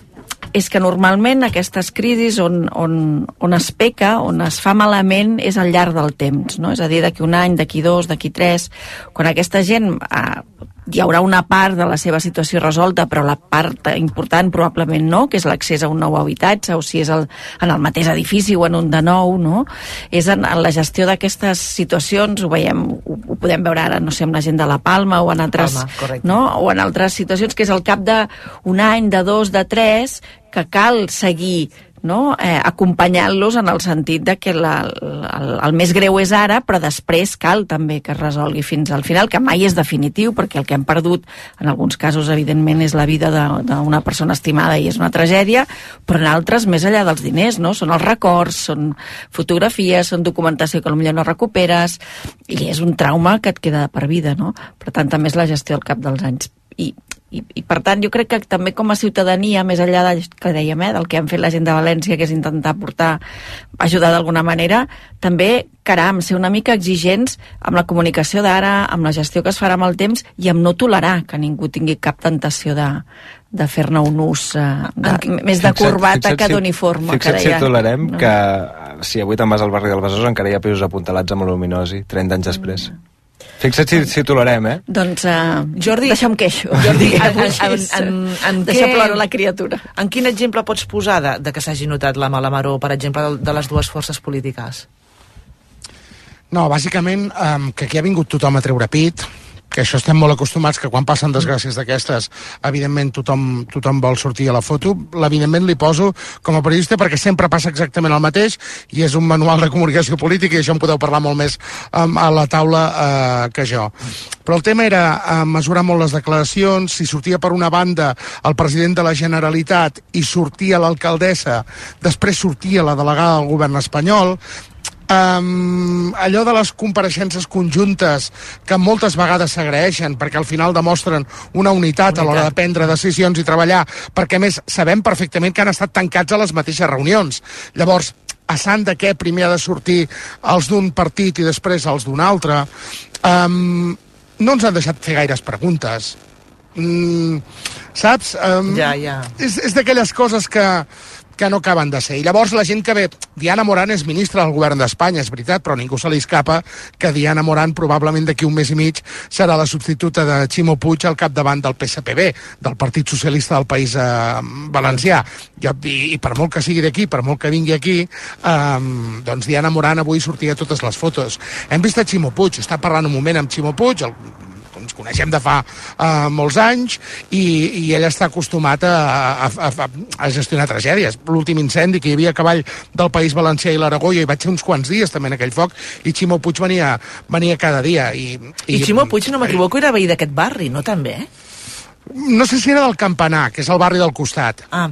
[SPEAKER 9] és que normalment aquestes crisis on, on, on es peca, on es fa malament, és al llarg del temps, no? És a dir, d'aquí un any, d'aquí dos, d'aquí tres, quan aquesta gent eh, hi haurà una part de la seva situació resolta, però la part important probablement no, que és l'accés a un nou habitatge, o si és el, en el mateix edifici o en un de nou, no? És en, en la gestió d'aquestes situacions, ho veiem, ho, ho podem veure ara, no sé, amb la gent de la Palma o en altres,
[SPEAKER 4] Palma,
[SPEAKER 9] no? o en altres situacions, que és al cap d'un any, de dos, de tres, que cal seguir no? eh, acompanyant-los en el sentit de que la, el, el més greu és ara, però després cal també que es resolgui fins al final, que mai és definitiu, perquè el que hem perdut en alguns casos, evidentment, és la vida d'una persona estimada i és una tragèdia, però en altres, més enllà dels diners, no? són els records, són fotografies, són documentació que potser no recuperes, i és un trauma que et queda per vida, no? Per tant, també és la gestió al cap dels anys. I i, i per tant jo crec que també com a ciutadania més enllà de, que dèiem, eh, del que han fet la gent de València que és intentar portar, ajudar d'alguna manera també, caram, ser una mica exigents amb la comunicació d'ara amb la gestió que es farà amb el temps i amb no tolerar que ningú tingui cap tentació de, de fer-ne un ús eh, de, en, més de corbata fixa't, que d'uniforme
[SPEAKER 5] fixa't que deia, si tolerem no? que si avui te'n vas al barri del Besòs encara hi ha pisos apuntalats amb luminosi 30 anys després mm Fixa't si, si tolerem, eh?
[SPEAKER 9] Doncs, uh, Jordi... Deixa'm queixo.
[SPEAKER 4] Jordi, en, en, en, en
[SPEAKER 9] Deixa què, plora la criatura.
[SPEAKER 4] En quin exemple pots posar de, de que s'hagi notat la mala maró, per exemple, de, de les dues forces polítiques?
[SPEAKER 8] No, bàsicament um, que aquí ha vingut tothom a treure pit, que això estem molt acostumats, que quan passen desgràcies d'aquestes, evidentment tothom, tothom vol sortir a la foto. Evidentment li poso com a periodista perquè sempre passa exactament el mateix i és un manual de comunicació política i això en podeu parlar molt més um, a la taula uh, que jo. Però el tema era uh, mesurar molt les declaracions, si sortia per una banda el president de la Generalitat i sortia l'alcaldessa, després sortia la delegada del govern espanyol, Um, allò de les compareixences conjuntes que moltes vegades s'agraeixen perquè al final demostren una unitat, unitat a l'hora de prendre decisions i treballar, perquè més sabem perfectament que han estat tancats a les mateixes reunions. Llavors, a sant de què primer ha de sortir els d'un partit i després els d'un altre, um, no ens han deixat fer gaires preguntes. Mm, saps? Um,
[SPEAKER 4] ja, ja.
[SPEAKER 8] És, és d'aquelles coses que que no acaben de ser. I llavors la gent que ve... Diana Morant és ministra del govern d'Espanya, és veritat, però ningú se li escapa que Diana Morant probablement d'aquí un mes i mig serà la substituta de Ximo Puig al capdavant del PSPB, del Partit Socialista del País eh, Valencià. I, i, I per molt que sigui d'aquí, per molt que vingui aquí, eh, doncs Diana Morant avui sortia a totes les fotos. Hem vist a Ximo Puig, està parlant un moment amb Ximo Puig, el ens coneixem de fa uh, molts anys i, i ell està acostumat a, a, a, a gestionar tragèdies. L'últim incendi que hi havia a cavall del País Valencià i l'Aragó, jo hi vaig ser uns quants dies també en aquell foc, i Ximo Puig venia, venia cada dia. I,
[SPEAKER 4] i, I Ximo Puig, no m'equivoco, era veí d'aquest barri, no també?
[SPEAKER 8] No sé si era del Campanar, que és el barri del costat.
[SPEAKER 3] Ah.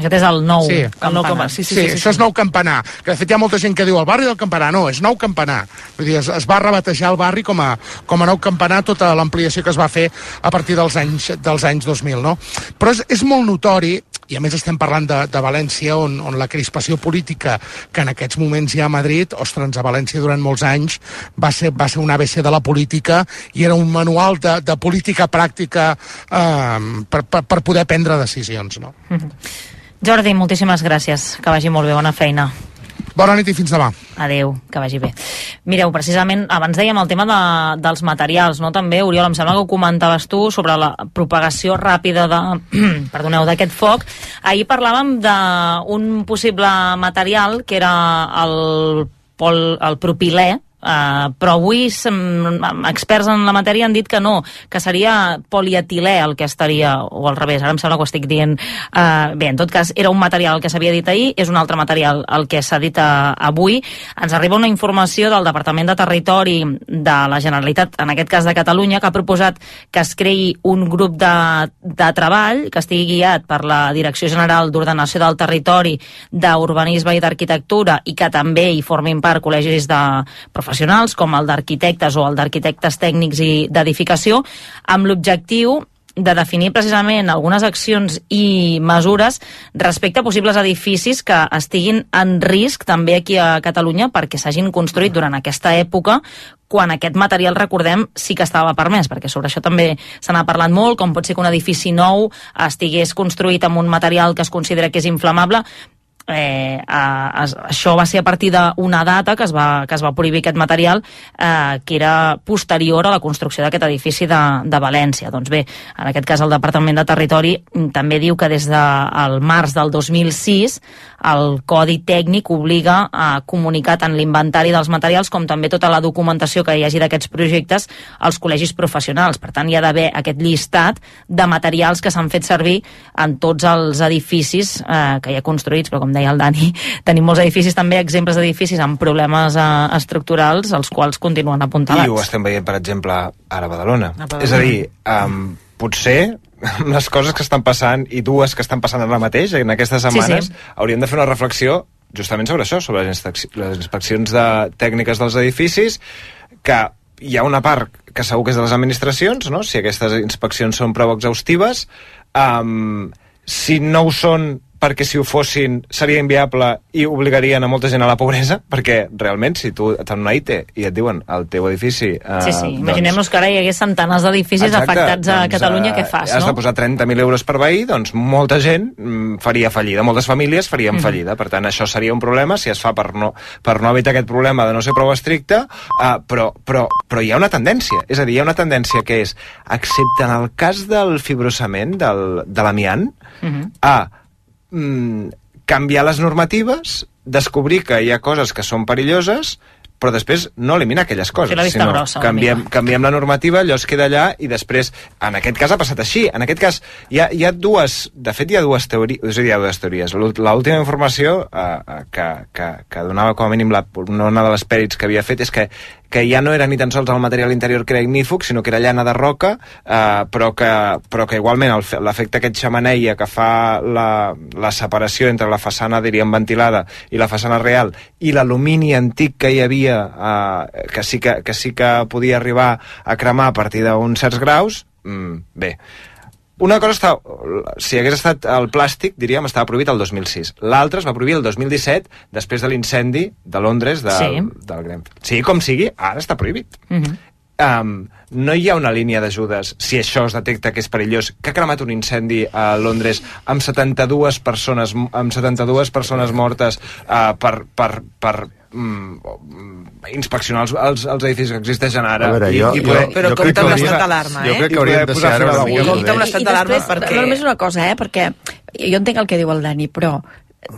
[SPEAKER 3] Aquest és el nou
[SPEAKER 8] sí,
[SPEAKER 3] el nou campanar.
[SPEAKER 8] Sí, sí, sí, sí, sí, això és nou campanar. Que de fet hi ha molta gent que diu el barri del campanar. No, és nou campanar. Vull dir, es, es va rebatejar el barri com a, com a nou campanar tota l'ampliació que es va fer a partir dels anys, dels anys 2000, no? Però és, és molt notori i a més estem parlant de, de València, on, on la crispació política que en aquests moments hi ha a Madrid, ostres, a València durant molts anys va ser, va ser un ABC de la política i era un manual de, de política pràctica eh, per, per, per poder prendre decisions. No? Mm -hmm.
[SPEAKER 3] Jordi, moltíssimes gràcies. Que vagi molt bé, bona feina.
[SPEAKER 8] Bona nit i fins demà.
[SPEAKER 3] Adeu, que vagi bé. Mireu, precisament, abans dèiem el tema de, dels materials, no? També, Oriol, em sembla que ho comentaves tu sobre la propagació ràpida de, perdoneu, d'aquest foc. Ahir parlàvem d'un possible material que era el, pol, el propilè, Uh, però avui experts en la matèria han dit que no, que seria polietilè el que estaria, o al revés, ara em sembla que ho estic dient. Uh, bé, en tot cas, era un material el que s'havia dit ahir, és un altre material el que s'ha dit uh, avui. Ens arriba una informació del Departament de Territori de la Generalitat, en aquest cas de Catalunya, que ha proposat que es creï un grup de, de treball que estigui guiat per la Direcció General d'Ordenació del Territori, d'Urbanisme i d'Arquitectura i que també hi formin part col·legis de professionals professionals, com el d'arquitectes o el d'arquitectes tècnics i d'edificació, amb l'objectiu de definir precisament algunes accions i mesures respecte a possibles edificis que estiguin en risc també aquí a Catalunya perquè s'hagin construït durant aquesta època quan aquest material, recordem, sí que estava permès, perquè sobre això també se n'ha parlat molt, com pot ser que un edifici nou estigués construït amb un material que es considera que és inflamable, eh, a, a, això va ser a partir d'una data que es, va, que es va prohibir aquest material eh, que era posterior a la construcció d'aquest edifici de, de València. Doncs bé, en aquest cas el Departament de Territori també diu que des del de, març del 2006 el codi tècnic obliga a comunicar tant l'inventari dels materials com també tota la documentació que hi hagi d'aquests projectes als col·legis professionals. Per tant, hi ha d'haver aquest llistat de materials que s'han fet servir en tots els edificis eh, que hi ha construïts, però com deia el Dani, tenim molts edificis, també exemples d'edificis amb problemes eh, estructurals, els quals continuen apuntalats.
[SPEAKER 5] I ho estem veient, per exemple, ara a Badalona.
[SPEAKER 4] A Badalona.
[SPEAKER 5] És a dir, um, potser les coses que estan passant i dues que estan passant ara mateix, en aquestes
[SPEAKER 3] Sí,
[SPEAKER 5] setmanes,
[SPEAKER 3] sí.
[SPEAKER 5] hauríem de fer una reflexió justament sobre això, sobre les inspeccions de tècniques dels edificis, que hi ha una part que segur que és de les administracions, no? si aquestes inspeccions són prou exhaustives, um, si no ho són perquè si ho fossin seria inviable i obligarien a molta gent a la pobresa, perquè realment si tu et fan una IT i et diuen al teu edifici... Eh,
[SPEAKER 3] Sí, sí, imaginem-nos que ara hi hagués centenars d'edificis afectats a
[SPEAKER 5] doncs,
[SPEAKER 3] Catalunya,
[SPEAKER 5] eh,
[SPEAKER 3] què fas,
[SPEAKER 5] Has de
[SPEAKER 3] no?
[SPEAKER 5] posar 30.000 euros per veí, doncs molta gent mm, faria fallida, moltes famílies farien
[SPEAKER 3] Mhm.
[SPEAKER 5] fallida. Per tant, això seria un problema si es fa per no, per no evitar aquest problema de no ser prou estricte, eh, però, però, però hi ha una tendència. És a dir, hi ha una tendència que és, excepte en el cas del fibrosament, del, de l'amiant,
[SPEAKER 3] Mhm.
[SPEAKER 5] a mm, canviar les normatives, descobrir que hi ha coses que són perilloses, però després no eliminar aquelles coses,
[SPEAKER 3] la
[SPEAKER 5] sinó
[SPEAKER 3] grossa,
[SPEAKER 5] canviem, canviem la normativa, allò es queda allà i després, en aquest cas ha passat així, en aquest cas hi ha, hi ha dues, de fet hi ha dues teories, és a dir, hi ha dues teories. L'ú- L'última informació eh, eh, que, que, que donava com a mínim la, una de les pèrits que havia fet és que que ja no era ni tan sols el material interior que era ignífug, sinó que era llana de roca, eh, però, que, però que igualment l'efecte aquest xamaneia que fa la, la separació entre la façana, diríem, ventilada i la façana real, i l'alumini antic que hi havia, eh, que, sí que, que sí que podia arribar a cremar a partir d'uns certs graus, mm, bé, una cosa està... Si hagués estat el plàstic, diríem, estava prohibit el 2006. L'altre es va prohibir el 2017, després de l'incendi de Londres del,
[SPEAKER 3] Sí.
[SPEAKER 5] del Grenfell. Sí, com sigui, ara està prohibit.
[SPEAKER 3] Mhm.
[SPEAKER 5] Um, no hi ha una línia d'ajudes si això es detecta que és perillós que ha cremat un incendi a Londres amb 72 persones amb 72 persones mortes uh, per, per, per mm, inspeccionar els, els, els edificis que existeixen ara
[SPEAKER 6] A veure, jo-
[SPEAKER 5] i, i
[SPEAKER 6] jo-
[SPEAKER 5] poder,
[SPEAKER 4] Però
[SPEAKER 6] jo
[SPEAKER 4] compte
[SPEAKER 6] crec que
[SPEAKER 4] amb l'estat d'alarma,
[SPEAKER 6] jo
[SPEAKER 4] eh?
[SPEAKER 6] crec que
[SPEAKER 5] I
[SPEAKER 6] hauríem de
[SPEAKER 5] posar
[SPEAKER 6] ser ara una mica
[SPEAKER 4] Compte amb l'estat
[SPEAKER 9] I
[SPEAKER 4] d'alarma
[SPEAKER 9] després,
[SPEAKER 4] perquè-
[SPEAKER 9] no, només una cosa, eh, perquè jo entenc el que diu el Dani, però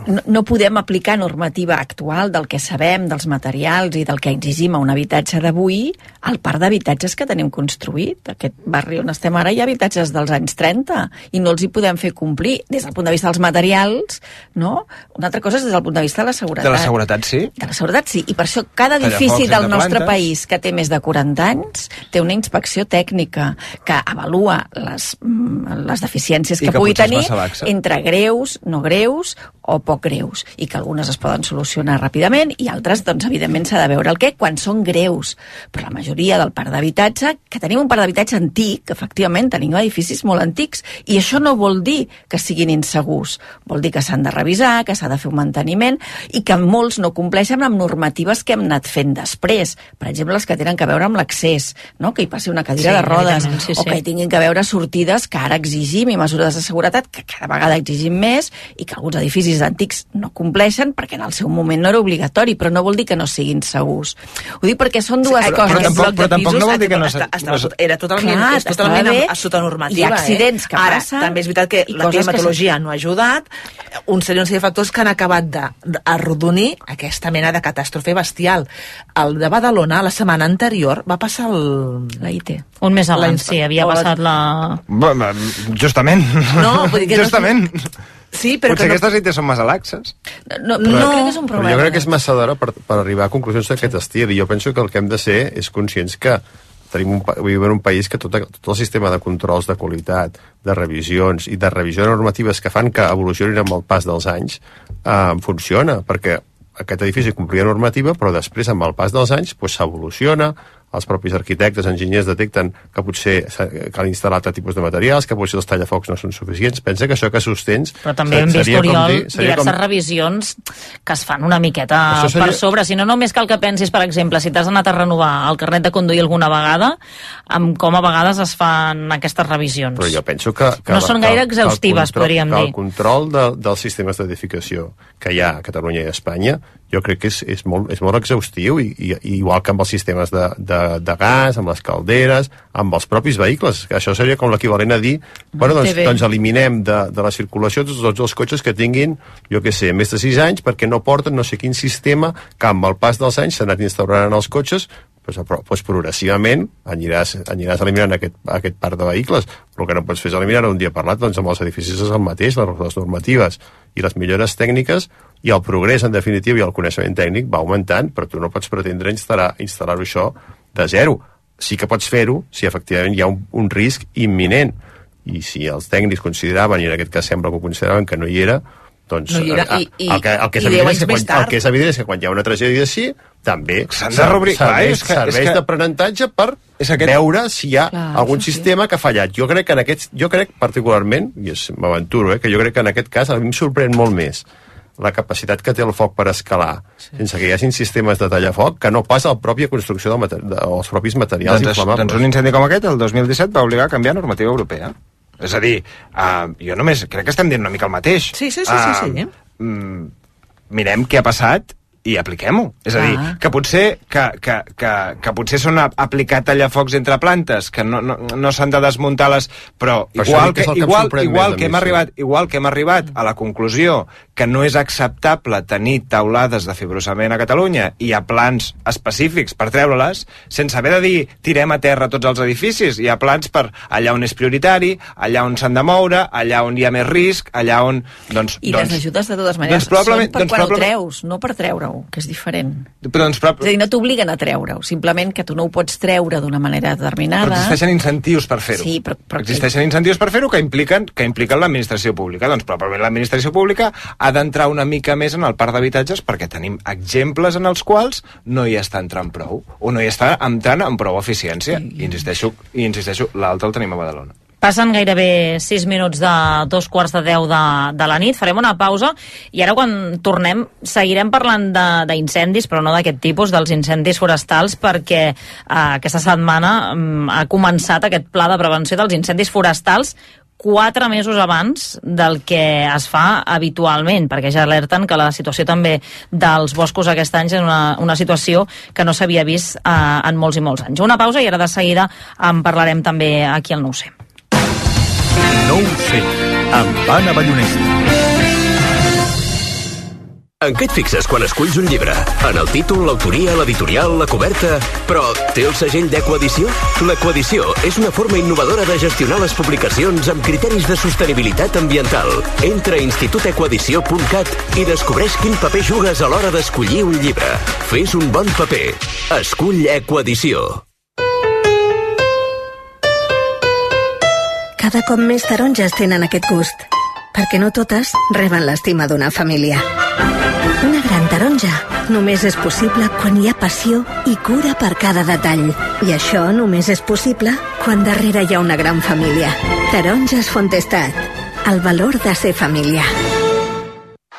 [SPEAKER 9] no, no podem aplicar normativa actual del que sabem, dels materials i del que exigim a un habitatge d'avui al parc d'habitatges que tenim construït. Aquest barri on estem ara hi ha habitatges dels anys 30 i no els hi podem fer complir des del punt de vista dels materials, no? Una altra cosa és des del punt de vista de la seguretat.
[SPEAKER 5] de la seguretat, sí.
[SPEAKER 9] De la seguretat, sí. I per això cada edifici del
[SPEAKER 5] entre
[SPEAKER 9] nostre
[SPEAKER 5] plantes.
[SPEAKER 9] país que té més de 40 anys té una inspecció tècnica que avalua les, mm, les deficiències
[SPEAKER 5] I
[SPEAKER 9] que,
[SPEAKER 5] que
[SPEAKER 9] pugui tenir entre greus, no greus o poc greus i que algunes es poden solucionar ràpidament i altres, doncs, evidentment, s'ha de veure el què quan són greus. Però la majoria del parc d'habitatge, que tenim un parc d'habitatge antic, efectivament, tenim edificis molt antics, i això no vol dir que siguin insegurs. Vol dir que s'han de revisar, que s'ha de fer un manteniment i que molts no compleixen amb normatives que hem anat fent després. Per exemple, les que tenen que veure amb l'accés, no? que hi passi una cadira
[SPEAKER 3] Sí,
[SPEAKER 9] de rodes,
[SPEAKER 3] evidentment, sí,
[SPEAKER 9] o
[SPEAKER 3] sí.
[SPEAKER 9] que hi tinguin que veure sortides que ara exigim i mesures de seguretat que cada vegada exigim més i que alguns edificis antics no compleixen perquè en el seu moment no era obligatori, però no vol dir que no siguin segurs. Ho dic perquè són dues
[SPEAKER 4] Sí,
[SPEAKER 9] coses.
[SPEAKER 5] però tampoc- però tampoc
[SPEAKER 4] pisos
[SPEAKER 5] no vol dir que no
[SPEAKER 4] està- està-
[SPEAKER 5] no
[SPEAKER 4] era totalment,
[SPEAKER 9] Clar,
[SPEAKER 4] és totalment
[SPEAKER 9] estava bé.
[SPEAKER 4] a, sota normativa.
[SPEAKER 9] Hi ha accidents
[SPEAKER 4] eh?
[SPEAKER 9] que
[SPEAKER 4] Ara,
[SPEAKER 9] passen
[SPEAKER 4] també és veritat que la
[SPEAKER 9] coses que
[SPEAKER 4] climatologia no ha ajudat, un sèrie, un sèrie de factors que han acabat d'arrodonir aquesta mena de catàstrofe bestial. El de Badalona, la setmana anterior, va passar el...
[SPEAKER 9] La IT.
[SPEAKER 3] Un mes abans, sí, havia
[SPEAKER 4] o la-
[SPEAKER 3] passat la...
[SPEAKER 5] Bueno, Justament.
[SPEAKER 4] No, vull dir que no-
[SPEAKER 5] Justament.
[SPEAKER 4] Sí, però
[SPEAKER 5] Potser
[SPEAKER 4] que no...
[SPEAKER 5] aquestes idees són massa laxes.
[SPEAKER 9] No, no,
[SPEAKER 4] Però-
[SPEAKER 9] no crec que és un
[SPEAKER 6] Però
[SPEAKER 9] problema.
[SPEAKER 6] jo crec que és massa d'hora per, per arribar a conclusions d'aquest estil i jo penso que el que hem de ser és conscients que tenim un, vivim en un país que tot, tot el sistema de controls de qualitat, de revisions i de revisions normatives que fan que evolucionin amb el pas dels anys eh, funciona, perquè aquest edifici complia normativa, però després, amb el pas dels anys, doncs, s'evoluciona, els propis arquitectes, enginyers detecten que potser cal instal·lar altre tipus de materials, que potser els tallafocs no són suficients. Pensa que això que sostens...
[SPEAKER 3] Però també hem vist, Oriol,
[SPEAKER 6] dir-
[SPEAKER 3] diverses
[SPEAKER 6] com-
[SPEAKER 3] revisions que es fan una miqueta
[SPEAKER 6] Això seria-
[SPEAKER 3] per sobre. Si no, només cal que pensis, per exemple, si t'has anat a renovar el carnet de conduir alguna vegada, amb com a vegades es fan aquestes revisions.
[SPEAKER 6] Però jo penso que... que
[SPEAKER 3] No
[SPEAKER 6] la-
[SPEAKER 3] són gaire exhaustives,
[SPEAKER 6] control-
[SPEAKER 3] podríem dir.
[SPEAKER 6] El control de, dels sistemes d'edificació que hi ha a Catalunya i a Espanya, jo crec que és, és, molt, és molt exhaustiu i, i, igual que amb els sistemes de, de, de gas, amb les calderes, amb els propis vehicles, que això seria com l'equivalent a dir bueno, doncs, doncs eliminem de, de la circulació tots, tots els cotxes que tinguin, jo que sé, més de 6 anys perquè no porten no sé quin sistema que amb el pas dels anys s'ha anat instaurant els cotxes doncs, però, doncs progressivament aniràs, aniràs eliminant aquest, aquest parc de vehicles. Però el que no pots fer és eliminar un dia per l'altre doncs amb els edificis és el mateix, les, les normatives i les millores tècniques i el progrés en definitiva i el coneixement tècnic va augmentant, però tu no pots pretendre instal·lar- instal·lar-ho això de zero sí que pots fer-ho si efectivament hi ha un, un risc imminent i si els tècnics consideraven, i en aquest cas sembla que ho consideraven que no hi era, doncs
[SPEAKER 4] No hi era,
[SPEAKER 6] eh,
[SPEAKER 4] i- i-
[SPEAKER 6] el, que, el, que és evident és que quan, el que és evident és que quan hi ha una tragèdia així també
[SPEAKER 5] S'han de. Clar,
[SPEAKER 6] serveix,
[SPEAKER 5] és que- és
[SPEAKER 6] serveix d'aprenentatge per
[SPEAKER 5] És aquest-
[SPEAKER 6] veure si hi ha
[SPEAKER 9] Clar,
[SPEAKER 6] algun
[SPEAKER 9] sí.
[SPEAKER 6] sistema que ha fallat. Jo crec que en aquest, jo crec particularment, i m'aventuro, eh, que jo crec que en aquest cas a mi em sorprèn molt més la capacitat que té el foc per escalar sí. sense que hi hagin sistemes de tallafoc que no pas la pròpia construcció del mater dels propis materials
[SPEAKER 5] Doncs,
[SPEAKER 6] inflamables.
[SPEAKER 5] doncs un incendi com aquest, el 2017, va obligar a canviar normativa europea. És a dir, uh, jo només crec que estem dient una mica el mateix.
[SPEAKER 4] Sí, sí, sí, sí, sí, eh?
[SPEAKER 5] mm, mirem què ha passat i apliquem-ho. És a dir,
[SPEAKER 9] Ah.
[SPEAKER 5] que potser, que, que, que, que potser són a- aplicar tallafocs entre plantes, que no, no, no s'han de desmuntar les... Però
[SPEAKER 6] Per això
[SPEAKER 5] igual
[SPEAKER 6] que és
[SPEAKER 5] que,
[SPEAKER 6] el que em
[SPEAKER 5] igual, igual,
[SPEAKER 6] a
[SPEAKER 5] que hem arribat, igual que hem arribat a la conclusió que no és acceptable tenir taulades de fibrosament a Catalunya i hi ha plans específics per treure-les, sense haver de dir tirem a terra tots els edificis. Hi ha plans per allà on és prioritari, allà on s'han de moure, allà on hi ha més risc, allà on... Doncs,
[SPEAKER 9] I
[SPEAKER 5] doncs,
[SPEAKER 9] les ajudes, de totes maneres,
[SPEAKER 5] doncs
[SPEAKER 9] són per
[SPEAKER 5] doncs
[SPEAKER 9] quan ho treus, no per treure-ho, que és diferent.
[SPEAKER 5] Doncs, però,
[SPEAKER 9] És a dir, no t'obliguen a treure-ho, simplement que tu no ho pots treure d'una manera
[SPEAKER 5] però
[SPEAKER 9] determinada.
[SPEAKER 5] existeixen incentius per fer-ho.
[SPEAKER 9] Sí, però- però-
[SPEAKER 5] Existeixen incentius per fer-ho que impliquen que impliquen l'administració pública. Doncs probablement l'administració pública ha d'entrar una mica més en el parc d'habitatges perquè tenim exemples en els quals no hi està entrant prou o no hi està entrant amb prou eficiència. I insisteixo, i insisteixo l'altre el tenim a Badalona.
[SPEAKER 3] Passen gairebé 6 minuts de dos quarts de 10 de, de la nit. Farem una pausa i ara quan tornem seguirem parlant d'incendis, però no d'aquest tipus, dels incendis forestals, perquè eh, aquesta setmana mm, ha començat aquest pla de prevenció dels incendis forestals quatre mesos abans del que es fa habitualment, perquè ja alerten que la situació també dels boscos aquest any és una, una situació que no s'havia vist eh, en molts i molts anys. Una pausa i ara de seguida en parlarem també aquí al 9C.
[SPEAKER 10] No ho sé, amb Anna Ballonesta.
[SPEAKER 11] En què et fixes quan esculls un llibre? En el títol, l'autoria, l'editorial, la coberta... Però té el segell d'Ecoedició? L'Ecoedició és una forma innovadora de gestionar les publicacions amb criteris de sostenibilitat ambiental. Entra a institutecoedició.cat i descobreix quin paper jugues a l'hora d'escollir un llibre. Fes un bon paper. Escull Ecoedició.
[SPEAKER 12] Cada cop més taronges tenen aquest gust, perquè no totes reben l'estima d'una família. Una gran taronja només és possible quan hi ha passió i cura per cada detall. I això només és possible quan darrere hi ha una gran família. Taronges Fontestat. El valor de ser família.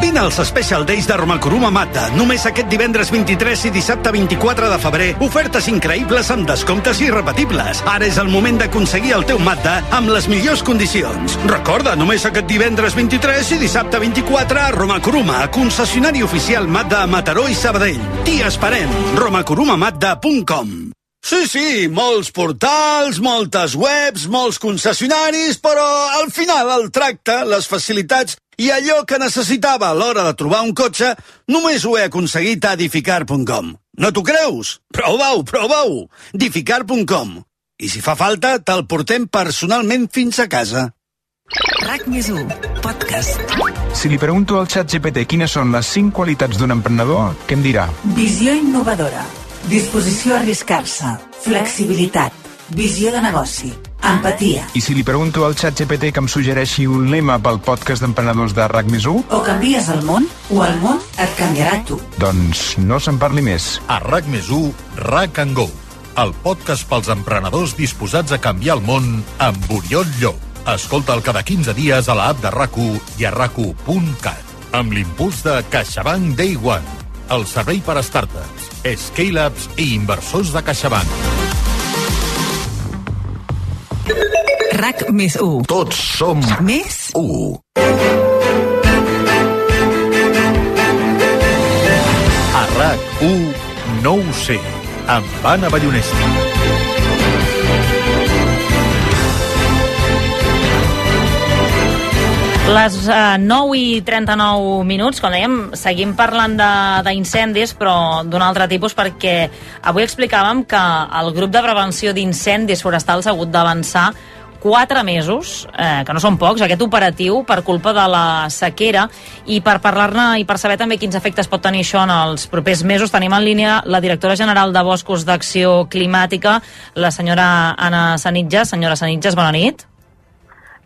[SPEAKER 13] Vine als Special Days de Romakuruma Mazda. Només aquest divendres 23 i dissabte 24 de febrer. Ofertes increïbles amb descomptes irrepetibles. Ara és el moment d'aconseguir el teu Mazda amb les millors condicions. Recorda, només aquest divendres 23 i dissabte 24 a Romakuruma, concessionari oficial Mazda a Mataró i Sabadell. T'hi esperem. romakurumamazda.com Sí, sí, molts portals, moltes webs, molts concessionaris, però al final el tracte, les facilitats i allò que necessitava a l'hora de trobar un cotxe només ho he aconseguit a edificar.com. No t'ho creus? Prova-ho, prova-ho! edificar.com. I si fa falta, te'l portem personalment fins a casa.
[SPEAKER 14] RAC més 1, podcast.
[SPEAKER 15] Si li pregunto al xat GPT quines són les 5 qualitats d'un emprenedor, què em dirà?
[SPEAKER 14] Visió innovadora. Disposició a arriscar-se. Flexibilitat. Visió de negoci. Empatia.
[SPEAKER 15] I si li pregunto al xat GPT que em suggereixi un lema pel podcast d'emprenedors de RAC més 1,
[SPEAKER 14] O canvies el món, o el món et canviarà tu.
[SPEAKER 15] doncs no se'n parli més.
[SPEAKER 10] A RAC més 1, RAC and Go.
[SPEAKER 16] el podcast pels emprenedors disposats a canviar el món amb Oriol Llop. Escolta'l cada 15 dies a l'app de rac i a rac amb l'impuls de CaixaBank Day One, el servei per a startups, scale-ups i inversors de CaixaBank.
[SPEAKER 14] RAC més 1.
[SPEAKER 16] Tots som
[SPEAKER 14] Més
[SPEAKER 16] 1. A RAC1 no ho sé, amb Anna Ballonesta.
[SPEAKER 3] Les eh, 9 i 39 minuts, com dèiem, seguim parlant d'incendis, però d'un altre tipus, perquè avui explicàvem que el grup de prevenció d'incendis forestals ha hagut d'avançar quatre mesos, eh, que no són pocs, aquest operatiu per culpa de la sequera i per parlar-ne i per saber també quins efectes pot tenir això en els propers mesos tenim en línia la directora general de Boscos d'Acció Climàtica, la senyora Anna Sanitges. Senyora Sanitges, bona nit.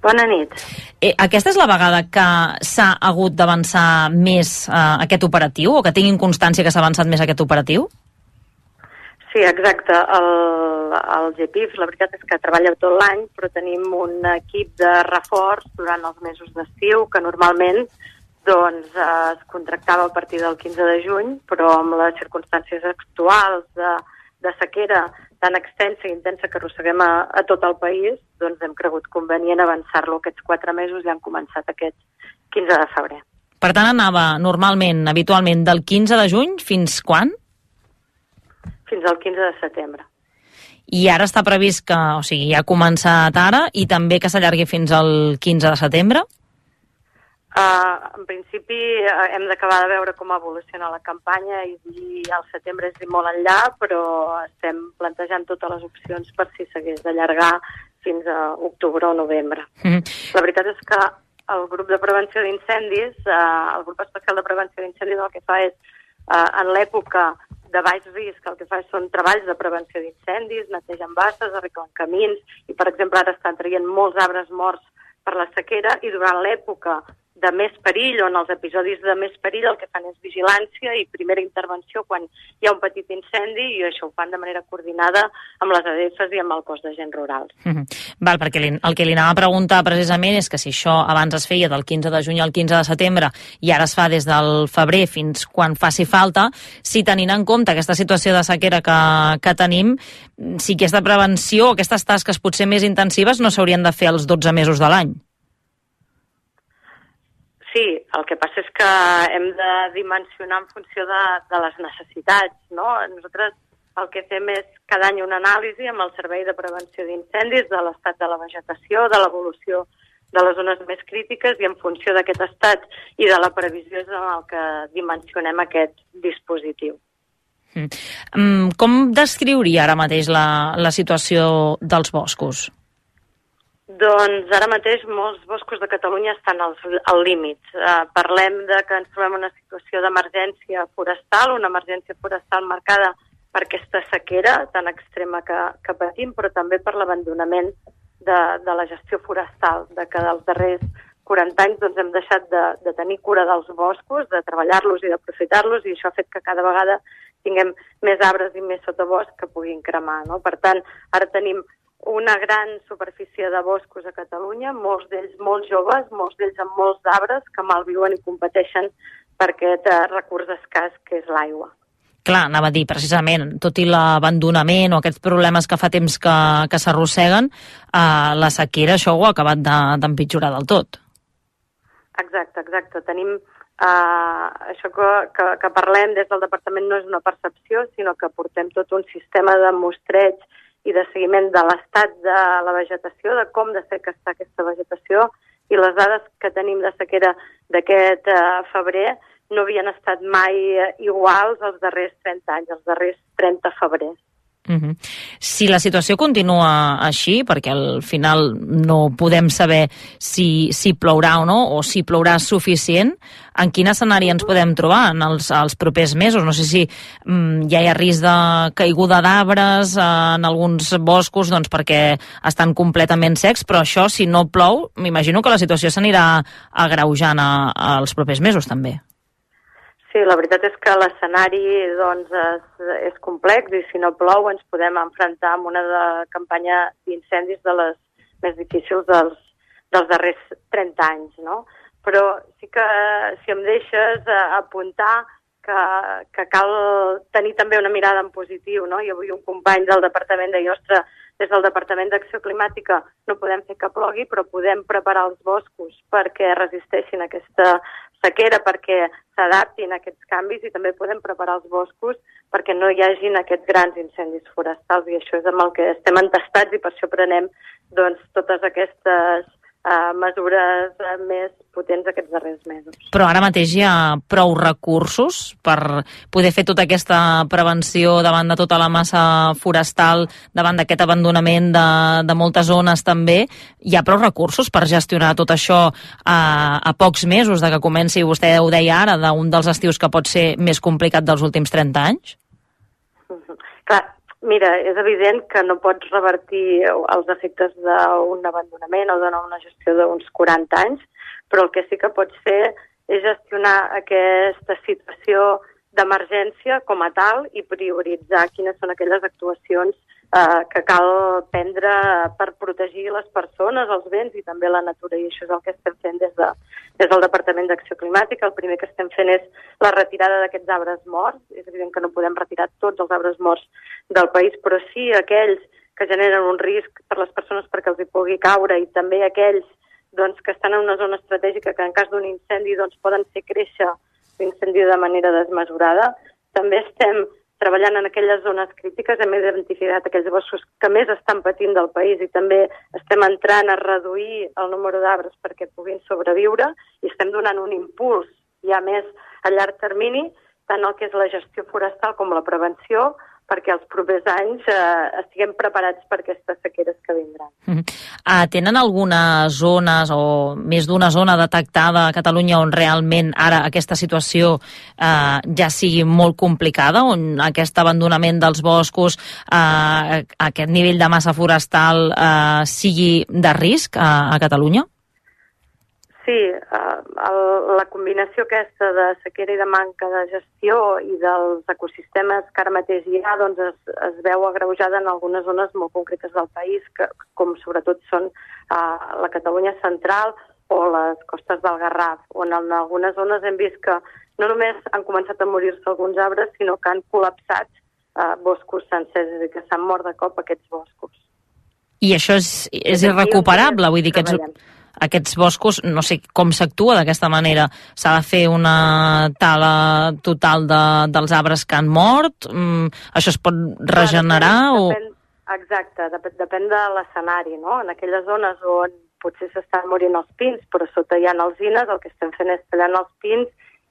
[SPEAKER 17] Bona nit.
[SPEAKER 3] Eh, aquesta és la vegada que s'ha hagut d'avançar més eh, aquest operatiu o que tinguin constància que s'ha avançat més aquest operatiu?
[SPEAKER 17] Sí, exacte. El, el GPIF, la veritat és que treballa tot l'any, però tenim un equip de reforç durant els mesos d'estiu que normalment doncs, eh, es contractava a partir del 15 de juny, però amb les circumstàncies actuals de, de sequera tan extensa i intensa que arrosseguem a, a tot el país, doncs hem cregut convenient avançar-lo aquests quatre mesos i han començat aquest 15 de febrer.
[SPEAKER 3] Per tant, anava normalment, habitualment, del 15 de juny fins quan?
[SPEAKER 17] Fins al 15 de setembre.
[SPEAKER 3] I ara està previst que, o sigui, ja ha començat ara i també que s'allargui fins al 15 de setembre?
[SPEAKER 17] Uh, en principi uh, hem d'acabar de veure com evoluciona la campanya i dir al setembre és dir molt enllà, però estem plantejant totes les opcions per si s'hagués d'allargar fins a octubre o novembre.
[SPEAKER 3] Mm.
[SPEAKER 17] La veritat és que el grup de prevenció d'incendis, uh, el grup especial de prevenció d'incendis el que fa és, uh, en l'època de baix risc, el que fa són treballs de prevenció d'incendis, netegen basses, arreglen camins, i per exemple ara estan traient molts arbres morts per la sequera, i durant l'època de més perill, on els episodis de més perill el que fan és vigilància i primera intervenció quan hi ha un petit incendi i això ho fan de manera coordinada amb les ADFs i amb el cos d'agents rurals.
[SPEAKER 3] Mm -hmm. Val, perquè li, el que li anava a preguntar precisament és que si això abans es feia del 15 de juny al 15 de setembre i ara es fa des del febrer fins quan faci falta, si tenint en compte aquesta situació de sequera que, que tenim, si aquesta prevenció, aquestes tasques potser més intensives no s'haurien de fer els 12 mesos de l'any.
[SPEAKER 17] Sí, el que passa és que hem de dimensionar en funció de, de les necessitats, no? Nosaltres el que fem és cada any una anàlisi amb el Servei de Prevenció d'Incendis de l'estat de la vegetació, de l'evolució de les zones més crítiques i en funció d'aquest estat i de la previsió és en el que dimensionem aquest dispositiu.
[SPEAKER 3] Mm. Com descriuria ara mateix la, la situació dels boscos?
[SPEAKER 17] Doncs ara mateix molts boscos de Catalunya estan als, al límit. Uh, parlem de que ens trobem una situació d'emergència forestal, una emergència forestal marcada per aquesta sequera tan extrema que, que patim, però també per l'abandonament de, de la gestió forestal, de que dels darrers 40 anys doncs, hem deixat de, de tenir cura dels boscos, de treballar-los i d'aprofitar-los, i això ha fet que cada vegada tinguem més arbres i més sotabosc que puguin cremar. No? Per tant, ara tenim una gran superfície de boscos a Catalunya, molts d'ells molt joves, molts d'ells amb molts arbres que malviuen i competeixen per aquest eh, recurs escàs que és l'aigua.
[SPEAKER 3] Clar, anava a dir, precisament, tot i l'abandonament o aquests problemes que fa temps que, que s'arrosseguen, eh, la sequera això ho ha acabat d'empitjorar de, del tot.
[SPEAKER 17] Exacte, exacte. Tenim eh, això que, que, que parlem des del departament no és una percepció, sinó que portem tot un sistema de mostreig i de seguiment de l'estat de la vegetació, de com de seca està aquesta vegetació, i les dades que tenim de sequera d'aquest eh, febrer no havien estat mai eh, iguals els darrers 30 anys, els darrers 30 febrers.
[SPEAKER 3] Uh -huh. Si la situació continua així, perquè al final no podem saber si, si plourà o no, o si plourà suficient, en quin escenari ens podem trobar en els, els propers mesos? No sé si mm, ja hi ha risc de caiguda d'arbres eh, en alguns boscos doncs perquè estan completament secs, però això, si no plou, m'imagino que la situació s'anirà agreujant a, als propers mesos també.
[SPEAKER 17] Sí, la veritat és que l'escenari doncs, és, és complex i si no plou ens podem enfrontar amb una de campanya d'incendis de les més difícils dels, dels darrers 30 anys, no? Però sí que, si em deixes eh, apuntar que, que cal tenir també una mirada en positiu, no? I avui un company del departament de Iostra, des del Departament d'Acció Climàtica, no podem fer que plogui, però podem preparar els boscos perquè resisteixin aquesta sequera, perquè s'adaptin a aquests canvis i també podem preparar els boscos perquè no hi hagin aquests grans incendis forestals. I això és amb el que estem entestats i per això prenem doncs, totes aquestes uh, mesures més potents aquests darrers mesos.
[SPEAKER 3] Però ara mateix hi ha prou recursos per poder fer tota aquesta prevenció davant de tota la massa forestal, davant d'aquest abandonament de, de moltes zones també. Hi ha prou recursos per gestionar tot això a, a pocs mesos de que comenci, vostè ho deia ara, d'un dels estius que pot ser més complicat dels últims 30 anys?
[SPEAKER 17] Clar, Mira, és evident que no pots revertir els efectes d'un abandonament o d'una gestió d'uns 40 anys, però el que sí que pots fer és gestionar aquesta situació d'emergència com a tal i prioritzar quines són aquelles actuacions eh, que cal prendre per protegir les persones, els béns i també la natura. I això és el que estem fent des, de, des del Departament d'Acció Climàtica. El primer que estem fent és la retirada d'aquests arbres morts. És evident que no podem retirar tots els arbres morts del país, però sí aquells que generen un risc per les persones perquè els hi pugui caure i també aquells doncs, que estan en una zona estratègica que en cas d'un incendi doncs, poden fer créixer l'incendi de manera desmesurada. També estem treballant en aquelles zones crítiques, hem identificat aquells boscos que més estan patint del país i també estem entrant a reduir el número d'arbres perquè puguin sobreviure i estem donant un impuls ja més a llarg termini, tant el que és la gestió forestal com la prevenció, perquè els propers anys eh, estiguem preparats per aquestes sequeres que vindran. Mm -hmm.
[SPEAKER 3] tenen algunes zones o més d'una zona detectada a Catalunya on realment ara aquesta situació uh, ja sigui molt complicada, on aquest abandonament dels boscos, uh, aquest nivell de massa forestal uh, sigui de risc a, a Catalunya?
[SPEAKER 17] Sí, eh, el, la combinació aquesta de sequera i de manca de gestió i dels ecosistemes que ara mateix hi ha doncs es, es veu agreujada en algunes zones molt concretes del país, que, com sobretot són eh, la Catalunya central o les costes del Garraf, on en algunes zones hem vist que no només han començat a morir-se alguns arbres, sinó que han col·lapsat eh, boscos sencers, és a dir, que s'han mort de cop aquests boscos.
[SPEAKER 3] I això és, és irrecuperable, vull dir que aquests, aquests boscos, no sé com s'actua d'aquesta manera. S'ha de fer una tala total de, dels arbres que han mort? Mm, això es pot regenerar?
[SPEAKER 17] Depèn,
[SPEAKER 3] o...
[SPEAKER 17] depèn, exacte, depèn, depèn de l'escenari, no? En aquelles zones on potser s'estan morint els pins, però sota hi ha alzines, el que estem fent és tallant els pins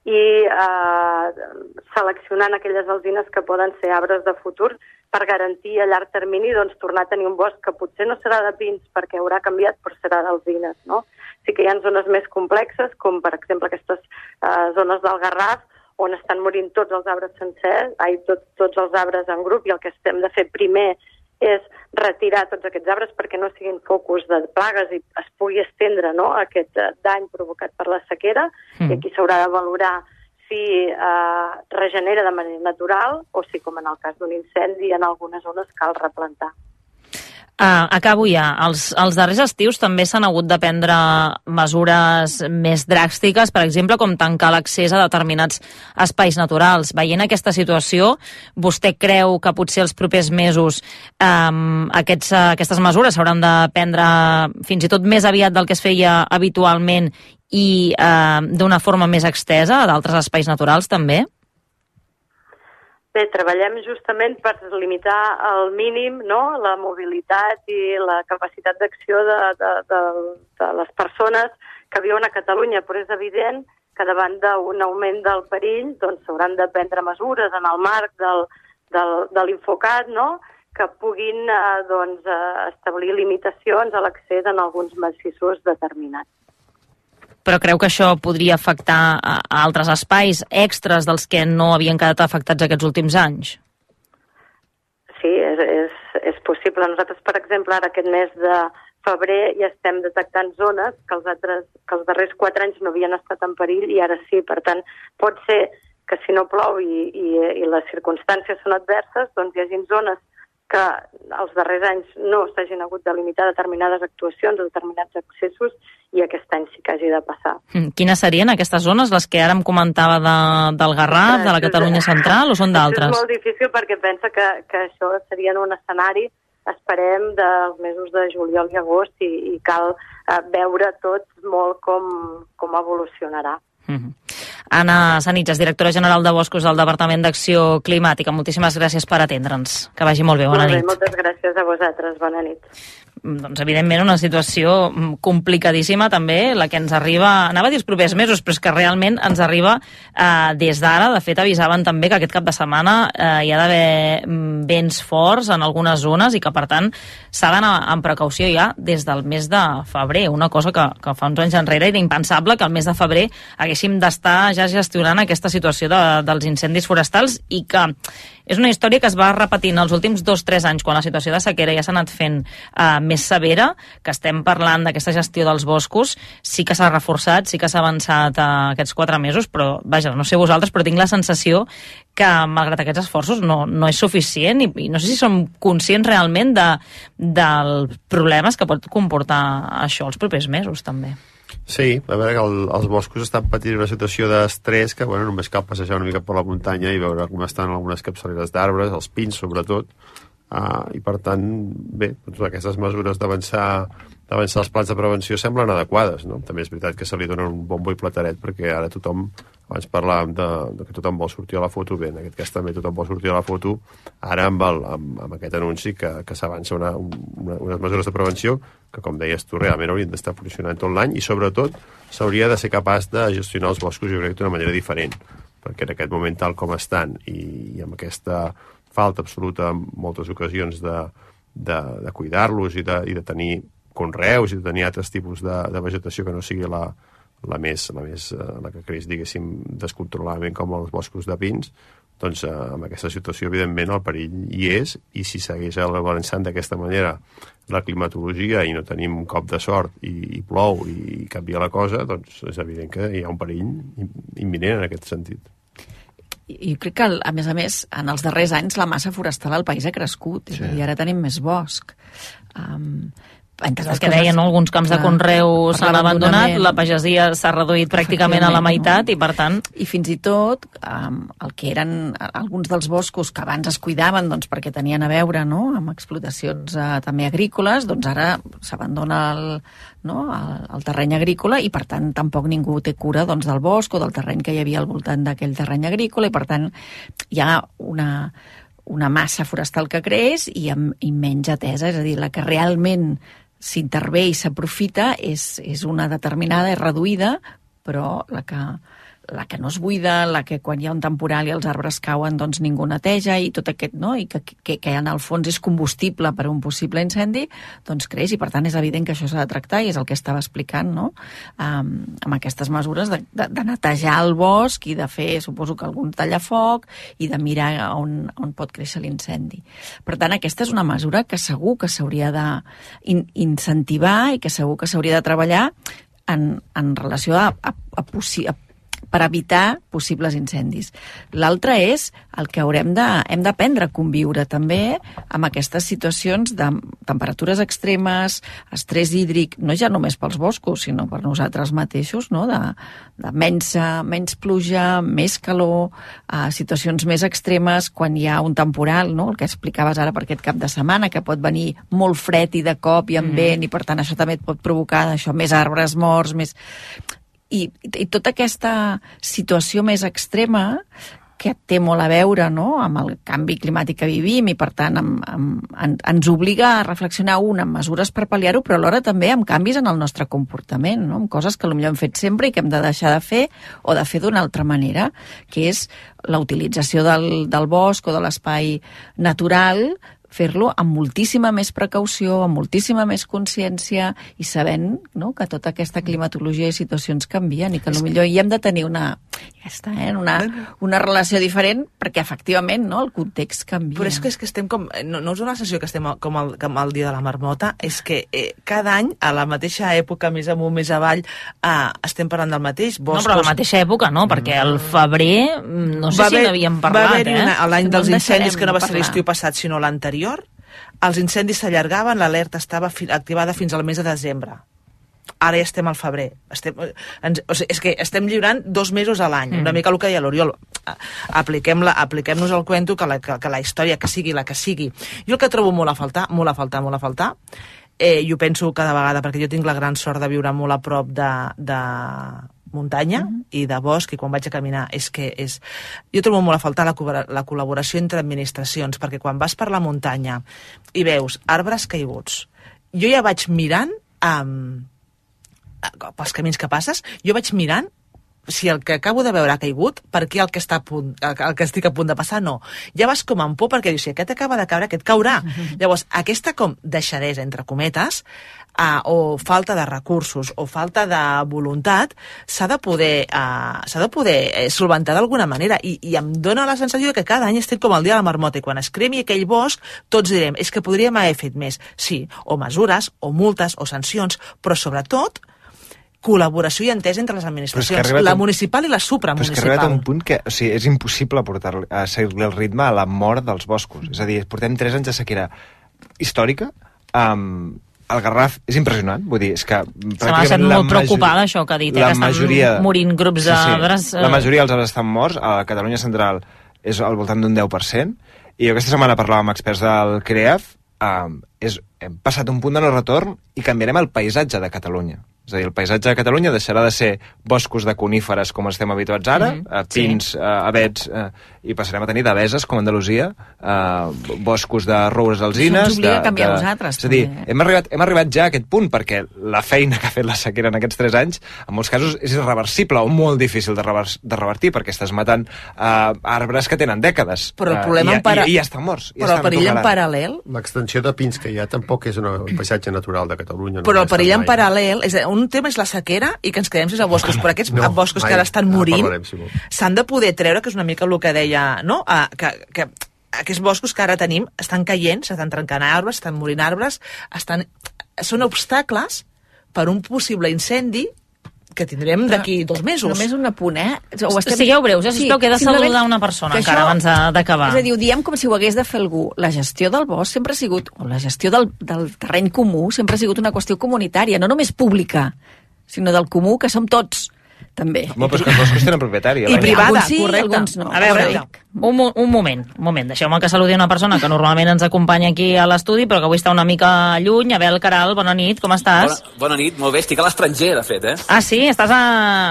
[SPEAKER 17] i eh, seleccionant aquelles alzines que poden ser arbres de futur per garantir a llarg termini doncs, tornar a tenir un bosc que potser no serà de pins perquè haurà canviat, però serà d'alzines. No? Sí que hi ha zones més complexes, com per exemple aquestes eh, zones del Garraf, on estan morint tots els arbres sencers, ai, tot, tots els arbres en grup, i el que estem de fer primer és retirar tots aquests arbres perquè no siguin focus de plagues i es pugui estendre no, aquest eh, dany provocat per la sequera, mm. i aquí s'haurà de valorar si eh, regenera de manera natural o si, com en el cas d'un incendi, en algunes zones cal replantar.
[SPEAKER 3] Uh, acabo ja. Els, els darrers estius també s'han hagut de prendre mesures més dràstiques, per exemple, com tancar l'accés a determinats espais naturals. Veient aquesta situació, vostè creu que potser els propers mesos um, aquests, uh, aquestes mesures s'hauran de prendre fins i tot més aviat del que es feia habitualment i eh, d'una forma més extesa a d'altres espais naturals també?
[SPEAKER 17] Bé, treballem justament per limitar al mínim no, la mobilitat i la capacitat d'acció de, de, de, de les persones que viuen a Catalunya, però és evident que davant d'un augment del perill doncs s'hauran de prendre mesures en el marc del, del, de l'Infocat, no?, que puguin eh, doncs, eh, establir limitacions a l'accés en alguns massissos determinats
[SPEAKER 3] però creu que això podria afectar a, a altres espais extras dels que no havien quedat afectats aquests últims anys?
[SPEAKER 17] Sí, és, és, és possible. Nosaltres, per exemple, ara aquest mes de febrer ja estem detectant zones que els, altres, que els darrers quatre anys no havien estat en perill i ara sí. Per tant, pot ser que si no plou i, i, i les circumstàncies són adverses, doncs hi hagi zones que els darrers anys no s'hagin hagut de limitar determinades actuacions o determinats accessos i aquest any sí que hagi de passar.
[SPEAKER 3] Mm, quines serien aquestes zones, les que ara em comentava de, del Garraf, de la Catalunya Central, o són d'altres?
[SPEAKER 17] És molt difícil perquè pensa que, que això seria en un escenari esperem dels mesos de juliol i agost i, i cal eh, veure tot molt com, com evolucionarà.
[SPEAKER 3] Mm -hmm. Anna Sanitges, directora general de Boscos del Departament d'Acció Climàtica. Moltíssimes gràcies per atendre'ns. Que vagi molt bé. Bona
[SPEAKER 17] molt bé,
[SPEAKER 3] nit.
[SPEAKER 17] Moltes gràcies a vosaltres. Bona nit
[SPEAKER 3] doncs, evidentment, una situació mm, complicadíssima també, la que ens arriba, anava a dir els propers mesos, però és que realment ens arriba eh, des d'ara. De fet, avisaven també que aquest cap de setmana eh, hi ha d'haver mm, vents forts en algunes zones i que, per tant, s'ha d'anar amb precaució ja des del mes de febrer. Una cosa que, que fa uns anys enrere era impensable que el mes de febrer haguéssim d'estar ja gestionant aquesta situació de, dels incendis forestals i que és una història que es va repetint els últims dos o tres anys, quan la situació de sequera ja s'ha anat fent eh, més severa, que estem parlant d'aquesta gestió dels boscos, sí que s'ha reforçat, sí que s'ha avançat eh, aquests quatre mesos, però, vaja, no sé vosaltres, però tinc la sensació que, malgrat aquests esforços, no, no és suficient i, i no sé si som conscients realment de, dels problemes que pot comportar això els propers mesos, també.
[SPEAKER 6] Sí, a veure que el, els boscos estan patint una situació d'estrès que, bueno, només cal passejar una mica per la muntanya i veure com estan algunes capçaleres d'arbres, els pins sobretot, uh, i per tant, bé, doncs aquestes mesures d'avançar d'avançar els plans de prevenció semblen adequades, no? També és veritat que se li dona un bombo i plateret perquè ara tothom, abans parlàvem de, de que tothom vol sortir a la foto, bé, en aquest cas també tothom vol sortir a la foto, ara amb, el, amb, amb aquest anunci que, que s'avança una, una, unes mesures de prevenció que, com deies tu, realment haurien d'estar funcionant tot l'any i, sobretot, s'hauria de ser capaç de gestionar els boscos, jo crec, d'una manera diferent, perquè en aquest moment, tal com estan, i, i amb aquesta falta absoluta en moltes ocasions de, de, de cuidar-los i, de, i de tenir conreus i de tenir altres tipus de, de vegetació que no sigui la, la més, la, més, eh, la que creix, diguéssim, descontroladament com els boscos de pins, doncs eh, amb aquesta situació, evidentment, el perill hi és, i si segueix avançant d'aquesta manera la climatologia i no tenim un cop de sort i, i plou i canvia la cosa, doncs és evident que hi ha un perill imminent en aquest sentit.
[SPEAKER 9] Jo crec que, a més a més, en els darrers anys la massa forestal al país ha crescut, sí. i ara tenim més bosc. Um,
[SPEAKER 3] entre el que deien, no? alguns camps clar, de conreu s'han abandonat, la pagesia s'ha reduït pràcticament a la meitat no? i per tant...
[SPEAKER 9] I fins i tot um, el que eren alguns dels boscos que abans es cuidaven doncs, perquè tenien a veure no? amb explotacions uh, també agrícoles, doncs ara s'abandona el, no? el, el terreny agrícola i per tant tampoc ningú té cura doncs, del bosc o del terreny que hi havia al voltant d'aquell terreny agrícola i per tant hi ha una una massa forestal que creix i amb i menys atesa, és a dir, la que realment s'intervé i s'aprofita és, és una determinada, és reduïda, però la que, la que no es buida, la que quan hi ha un temporal i els arbres cauen doncs ningú neteja i tot aquest, no? I que, que, que en el fons és combustible per a un possible incendi, doncs creix i per tant és evident que això s'ha de tractar i és el que estava explicant, no? Um, amb aquestes mesures de, de, de netejar el bosc i de fer, suposo que algun tallafoc i de mirar on, on pot créixer l'incendi. Per tant, aquesta és una mesura que segur que s'hauria d'incentivar i que segur que s'hauria de treballar en, en relació a, a, a, a per evitar possibles incendis. L'altre és el que haurem de, hem d'aprendre a conviure també amb aquestes situacions de temperatures extremes, estrès hídric, no ja només pels boscos, sinó per nosaltres mateixos, no? de, de menys, menys pluja, més calor, uh, situacions més extremes quan hi ha un temporal, no? el que explicaves ara per aquest cap de setmana, que pot venir molt fred i de cop i amb mm. vent, i per tant això també et pot provocar això, més arbres morts, més i, i tota aquesta situació més extrema que té molt a veure no? amb el canvi climàtic que vivim i, per tant, amb, amb, en, ens obliga a reflexionar, un, amb mesures per pal·liar-ho, però alhora també amb canvis en el nostre comportament, no? amb coses que potser hem fet sempre i que hem de deixar de fer o de fer d'una altra manera, que és la utilització del, del bosc o de l'espai natural fer-lo amb moltíssima més precaució, amb moltíssima més consciència i sabent no, que tota aquesta climatologia i situacions canvien i que potser hi hem de tenir una, ja està, eh, una, una relació diferent perquè efectivament no, el context canvia.
[SPEAKER 4] Però és que, és que estem com... No, no és una sessió que estem com el, com el dia de la marmota, és que eh, cada any, a la mateixa època, més amunt, més avall, eh, estem parlant del mateix. Boscos...
[SPEAKER 3] No, però a la mateixa època no, perquè al febrer mm, no sé va si n'havíem parlat,
[SPEAKER 4] va
[SPEAKER 3] eh?
[SPEAKER 4] L'any dels incendis, que no va ser l'estiu passat, sinó l'anterior, els incendis s'allargaven, l'alerta estava fi activada fins al mes de desembre ara ja estem al febrer. Estem, ens, o sigui, és que estem lliurant dos mesos a l'any, mm. una mica el que deia l'Oriol. Apliquem-nos apliquem el cuento que la, que, que la història, que sigui la que sigui. Jo el que trobo molt a faltar, molt a faltar, molt a faltar, eh, i ho penso cada vegada, perquè jo tinc la gran sort de viure molt a prop de, de muntanya mm -hmm. i de bosc, i quan vaig a caminar és que és... Jo trobo molt a faltar la, la col·laboració entre administracions, perquè quan vas per la muntanya i veus arbres caiguts, jo ja vaig mirant amb, pels camins que passes, jo vaig mirant si el que acabo de veure ha caigut, per què el que, està a punt, el que estic a punt de passar no. Ja vas com amb por perquè dius, si aquest acaba de caure, aquest caurà. Mm -hmm. Llavors, aquesta com deixadesa, entre cometes, uh, o falta de recursos o falta de voluntat s'ha de poder, uh, s'ha de poder eh, solventar d'alguna manera i, i em dóna la sensació que cada any estic com el dia de la marmota i quan es cremi aquell bosc tots direm, és que podríem haver fet més sí, o mesures, o multes, o sancions però sobretot col·laboració i entesa entre les administracions, la un... municipal i la supramunicipal.
[SPEAKER 5] Però és que ha arribat a un punt que o sigui, és impossible portar a seguir el ritme a la mort dels boscos. És a dir, portem 3 anys de sequera històrica, um, el Garraf és impressionant, vull dir, és que...
[SPEAKER 3] Se m'ha estat molt preocupada, això que ha dit, eh, que estan majoria, morint grups d'arbres...
[SPEAKER 5] Sí, sí. La majoria dels arbres estan morts, a Catalunya Central és al voltant d'un 10%, i aquesta setmana parlàvem amb experts del CREAF, um, és, hem passat un punt de no retorn i canviarem el paisatge de Catalunya. És a dir, el paisatge de Catalunya deixarà de ser boscos de coníferes com estem habituats ara, mm -hmm. pins, sí. eh, avets, eh, i passarem a tenir deveses com Andalusia, eh, boscos de roures alzines... Això ens
[SPEAKER 9] obliga de, a canviar de, nosaltres,
[SPEAKER 5] És a dir, també. hem arribat, hem arribat ja a aquest punt perquè la feina que ha fet la sequera en aquests 3 anys, en molts casos, és irreversible o molt difícil de, rever, de revertir perquè estàs matant eh, arbres que tenen dècades.
[SPEAKER 4] Però el problema
[SPEAKER 5] eh,
[SPEAKER 4] en para...
[SPEAKER 5] i, i, ja estan morts.
[SPEAKER 4] Ja però el perill en paral·lel...
[SPEAKER 6] L'extensió de pins que hi ha tampoc és un paisatge natural de Catalunya.
[SPEAKER 4] Però no el perill en paral·lel... És, un tema és la sequera i que ens quedem sense boscos, però aquests no, boscos mai. que ara estan morint s'han de poder treure, que és una mica el que deia, no? Ah, que, que aquests boscos que ara tenim estan caient, s'estan trencant arbres, estan morint arbres, estan... són obstacles per un possible incendi que tindrem d'aquí dos mesos.
[SPEAKER 9] Només un apunt, eh?
[SPEAKER 3] Ho estem... Sigueu breus, eh? Sisplau, sí, que he de saludar una persona encara abans d'acabar.
[SPEAKER 9] És a dir, ho diem com si ho hagués de fer algú. La gestió del bosc sempre ha sigut, o la gestió del, del terreny comú sempre ha sigut una qüestió comunitària, no només pública, sinó del comú, que som tots també.
[SPEAKER 5] Home, però és que els boscos tenen propietat.
[SPEAKER 9] I privada, sí, correcte. alguns no.
[SPEAKER 3] A veure, un, un moment, un moment. Deixeu-me que saludi una persona que normalment ens acompanya aquí a l'estudi, però que avui està una mica lluny. Abel Caral, bona nit, com estàs?
[SPEAKER 18] Bona, bona nit, molt bé. Estic a l'estranger, de fet, eh?
[SPEAKER 3] Ah, sí? Estàs a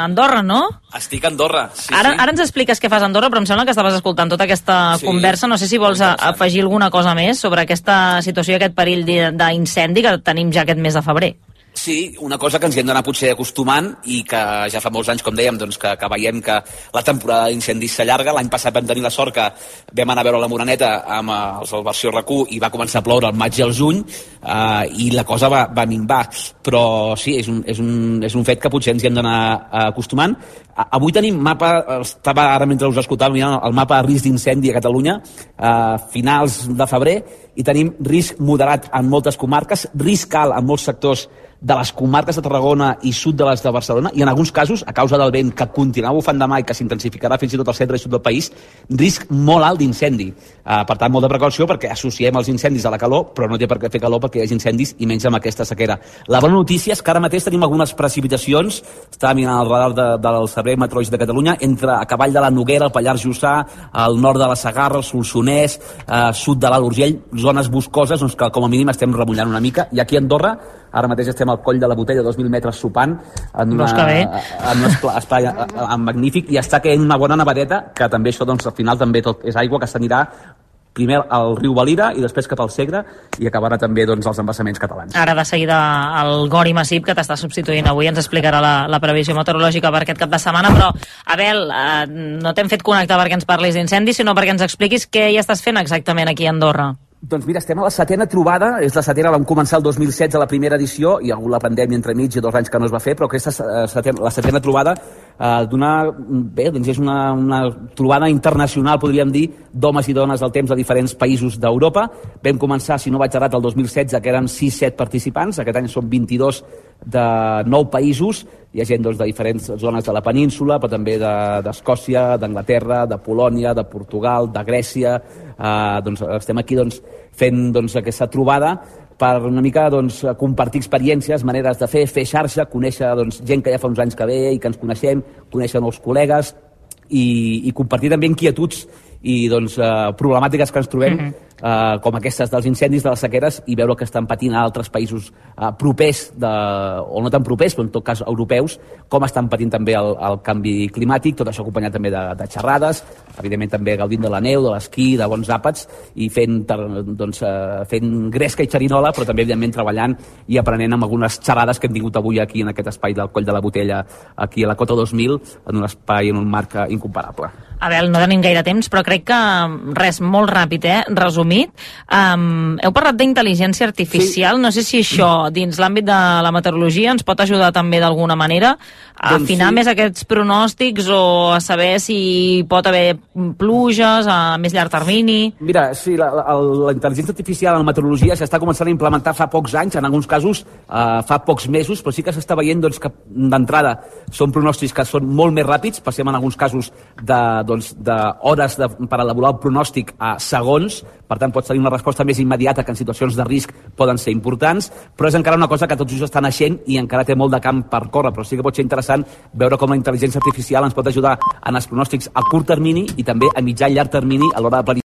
[SPEAKER 3] Andorra, no?
[SPEAKER 18] Estic a Andorra, sí,
[SPEAKER 3] ara,
[SPEAKER 18] sí.
[SPEAKER 3] Ara ens expliques què fas a Andorra, però em sembla que estaves escoltant tota aquesta sí, conversa. No sé si vols afegir alguna cosa més sobre aquesta situació i aquest perill d'incendi que tenim ja aquest mes de febrer.
[SPEAKER 18] Sí, una cosa que ens hi hem d'anar potser acostumant i que ja fa molts anys, com dèiem, doncs, que, que veiem que la temporada d'incendis s'allarga. L'any passat vam tenir la sort que vam anar a veure la Moraneta amb eh, els del versió RAC1 i va començar a ploure al maig i al juny eh, i la cosa va, va minvar. Però sí, és un, és, un, és un fet que potser ens hi hem d'anar eh, acostumant. Avui tenim mapa, estava ara mentre us escoltava mirant el mapa de risc d'incendi a Catalunya, eh, finals de febrer, i tenim risc moderat en moltes comarques, risc alt en molts sectors de les comarques de Tarragona i sud de les de Barcelona i en alguns casos, a causa del vent que continuarà bufant demà i que s'intensificarà fins i tot al centre i sud del país, risc molt alt d'incendi. Uh, per tant, molta precaució perquè associem els incendis a la calor, però no té per què fer calor perquè hi hagi incendis i menys amb aquesta sequera. La bona notícia és que ara mateix tenim algunes precipitacions, està mirant el radar de, del Servei Meteorològic de Catalunya, entre a cavall de la Noguera, el Pallars Jussà, al nord de la Sagarra, el Solsonès, uh, sud de l'Alt Urgell, zones boscoses doncs, que com a mínim estem remullant una mica, i aquí a Andorra Ara mateix estem al coll de la botella, 2.000 metres sopant, en, una, en un espai eh, eh, magnífic, i està caient una bona nevadeta, que també això, doncs, al final també tot és aigua que s'anirà primer al riu Valira i després cap al Segre i acabarà també doncs, els embassaments catalans.
[SPEAKER 3] Ara de seguida el Gori Massip, que t'està substituint avui, ens explicarà la, la previsió meteorològica per aquest cap de setmana, però, Abel, eh, no t'hem fet connectar perquè ens parlis d'incendis, sinó perquè ens expliquis què hi estàs fent exactament aquí a Andorra.
[SPEAKER 18] Doncs mira, estem a la setena trobada, és la setena, vam començar el 2016 a la primera edició, i ha hagut la pandèmia entre mig i dos anys que no es va fer, però aquesta eh, setena, la setena trobada eh, d'una... Bé, doncs és una, una trobada internacional, podríem dir, d'homes i dones del temps de diferents països d'Europa. Vam començar, si no vaig errat, el 2016, que eren 6-7 participants, aquest any són 22 de 9 països, hi ha gent doncs, de diferents zones de la península, però també d'Escòcia, de, d'Anglaterra, de Polònia, de Portugal, de Grècia, eh, doncs, estem aquí doncs, fent doncs, aquesta trobada per una mica doncs, compartir experiències, maneres de fer, fer xarxa, conèixer doncs, gent que ja fa uns anys que ve i que ens coneixem, conèixer nous col·legues i, i compartir també inquietuds i doncs, eh, problemàtiques que ens trobem mm -hmm eh, com aquestes dels incendis, de les sequeres, i veure que estan patint a altres països eh, propers, de, o no tan propers, però en tot cas europeus, com estan patint també el, el canvi climàtic, tot això acompanyat també de, de xerrades, evidentment també gaudint de la neu, de l'esquí, de bons àpats, i fent, doncs, eh, fent gresca i xerinola, però també, evidentment, treballant i aprenent amb algunes xerrades que hem tingut avui aquí en aquest espai del Coll de la Botella, aquí a la Cota 2000, en un espai, en un marc incomparable.
[SPEAKER 3] Abel, no tenim gaire temps, però crec que res, molt ràpid, eh? Resumit. Um, heu parlat d'intel·ligència artificial. Sí. No sé si això, dins l'àmbit de la meteorologia, ens pot ajudar també d'alguna manera a doncs afinar sí. més aquests pronòstics o a saber si pot haver pluges a més llarg termini.
[SPEAKER 18] Mira, sí, la, la, la intel·ligència artificial en la meteorologia s'està començant a implementar fa pocs anys, en alguns casos uh, fa pocs mesos, però sí que s'està veient doncs, que d'entrada són pronòstics que són molt més ràpids, passem en alguns casos de doncs, d'hores de, per elaborar el pronòstic a segons, per tant pots tenir una resposta més immediata que en situacions de risc poden ser importants, però és encara una cosa que tots just està naixent i encara té molt de camp per córrer, però sí que pot ser interessant veure com la intel·ligència artificial ens pot ajudar en els pronòstics a curt termini i també a mitjà i llarg termini a l'hora de planificar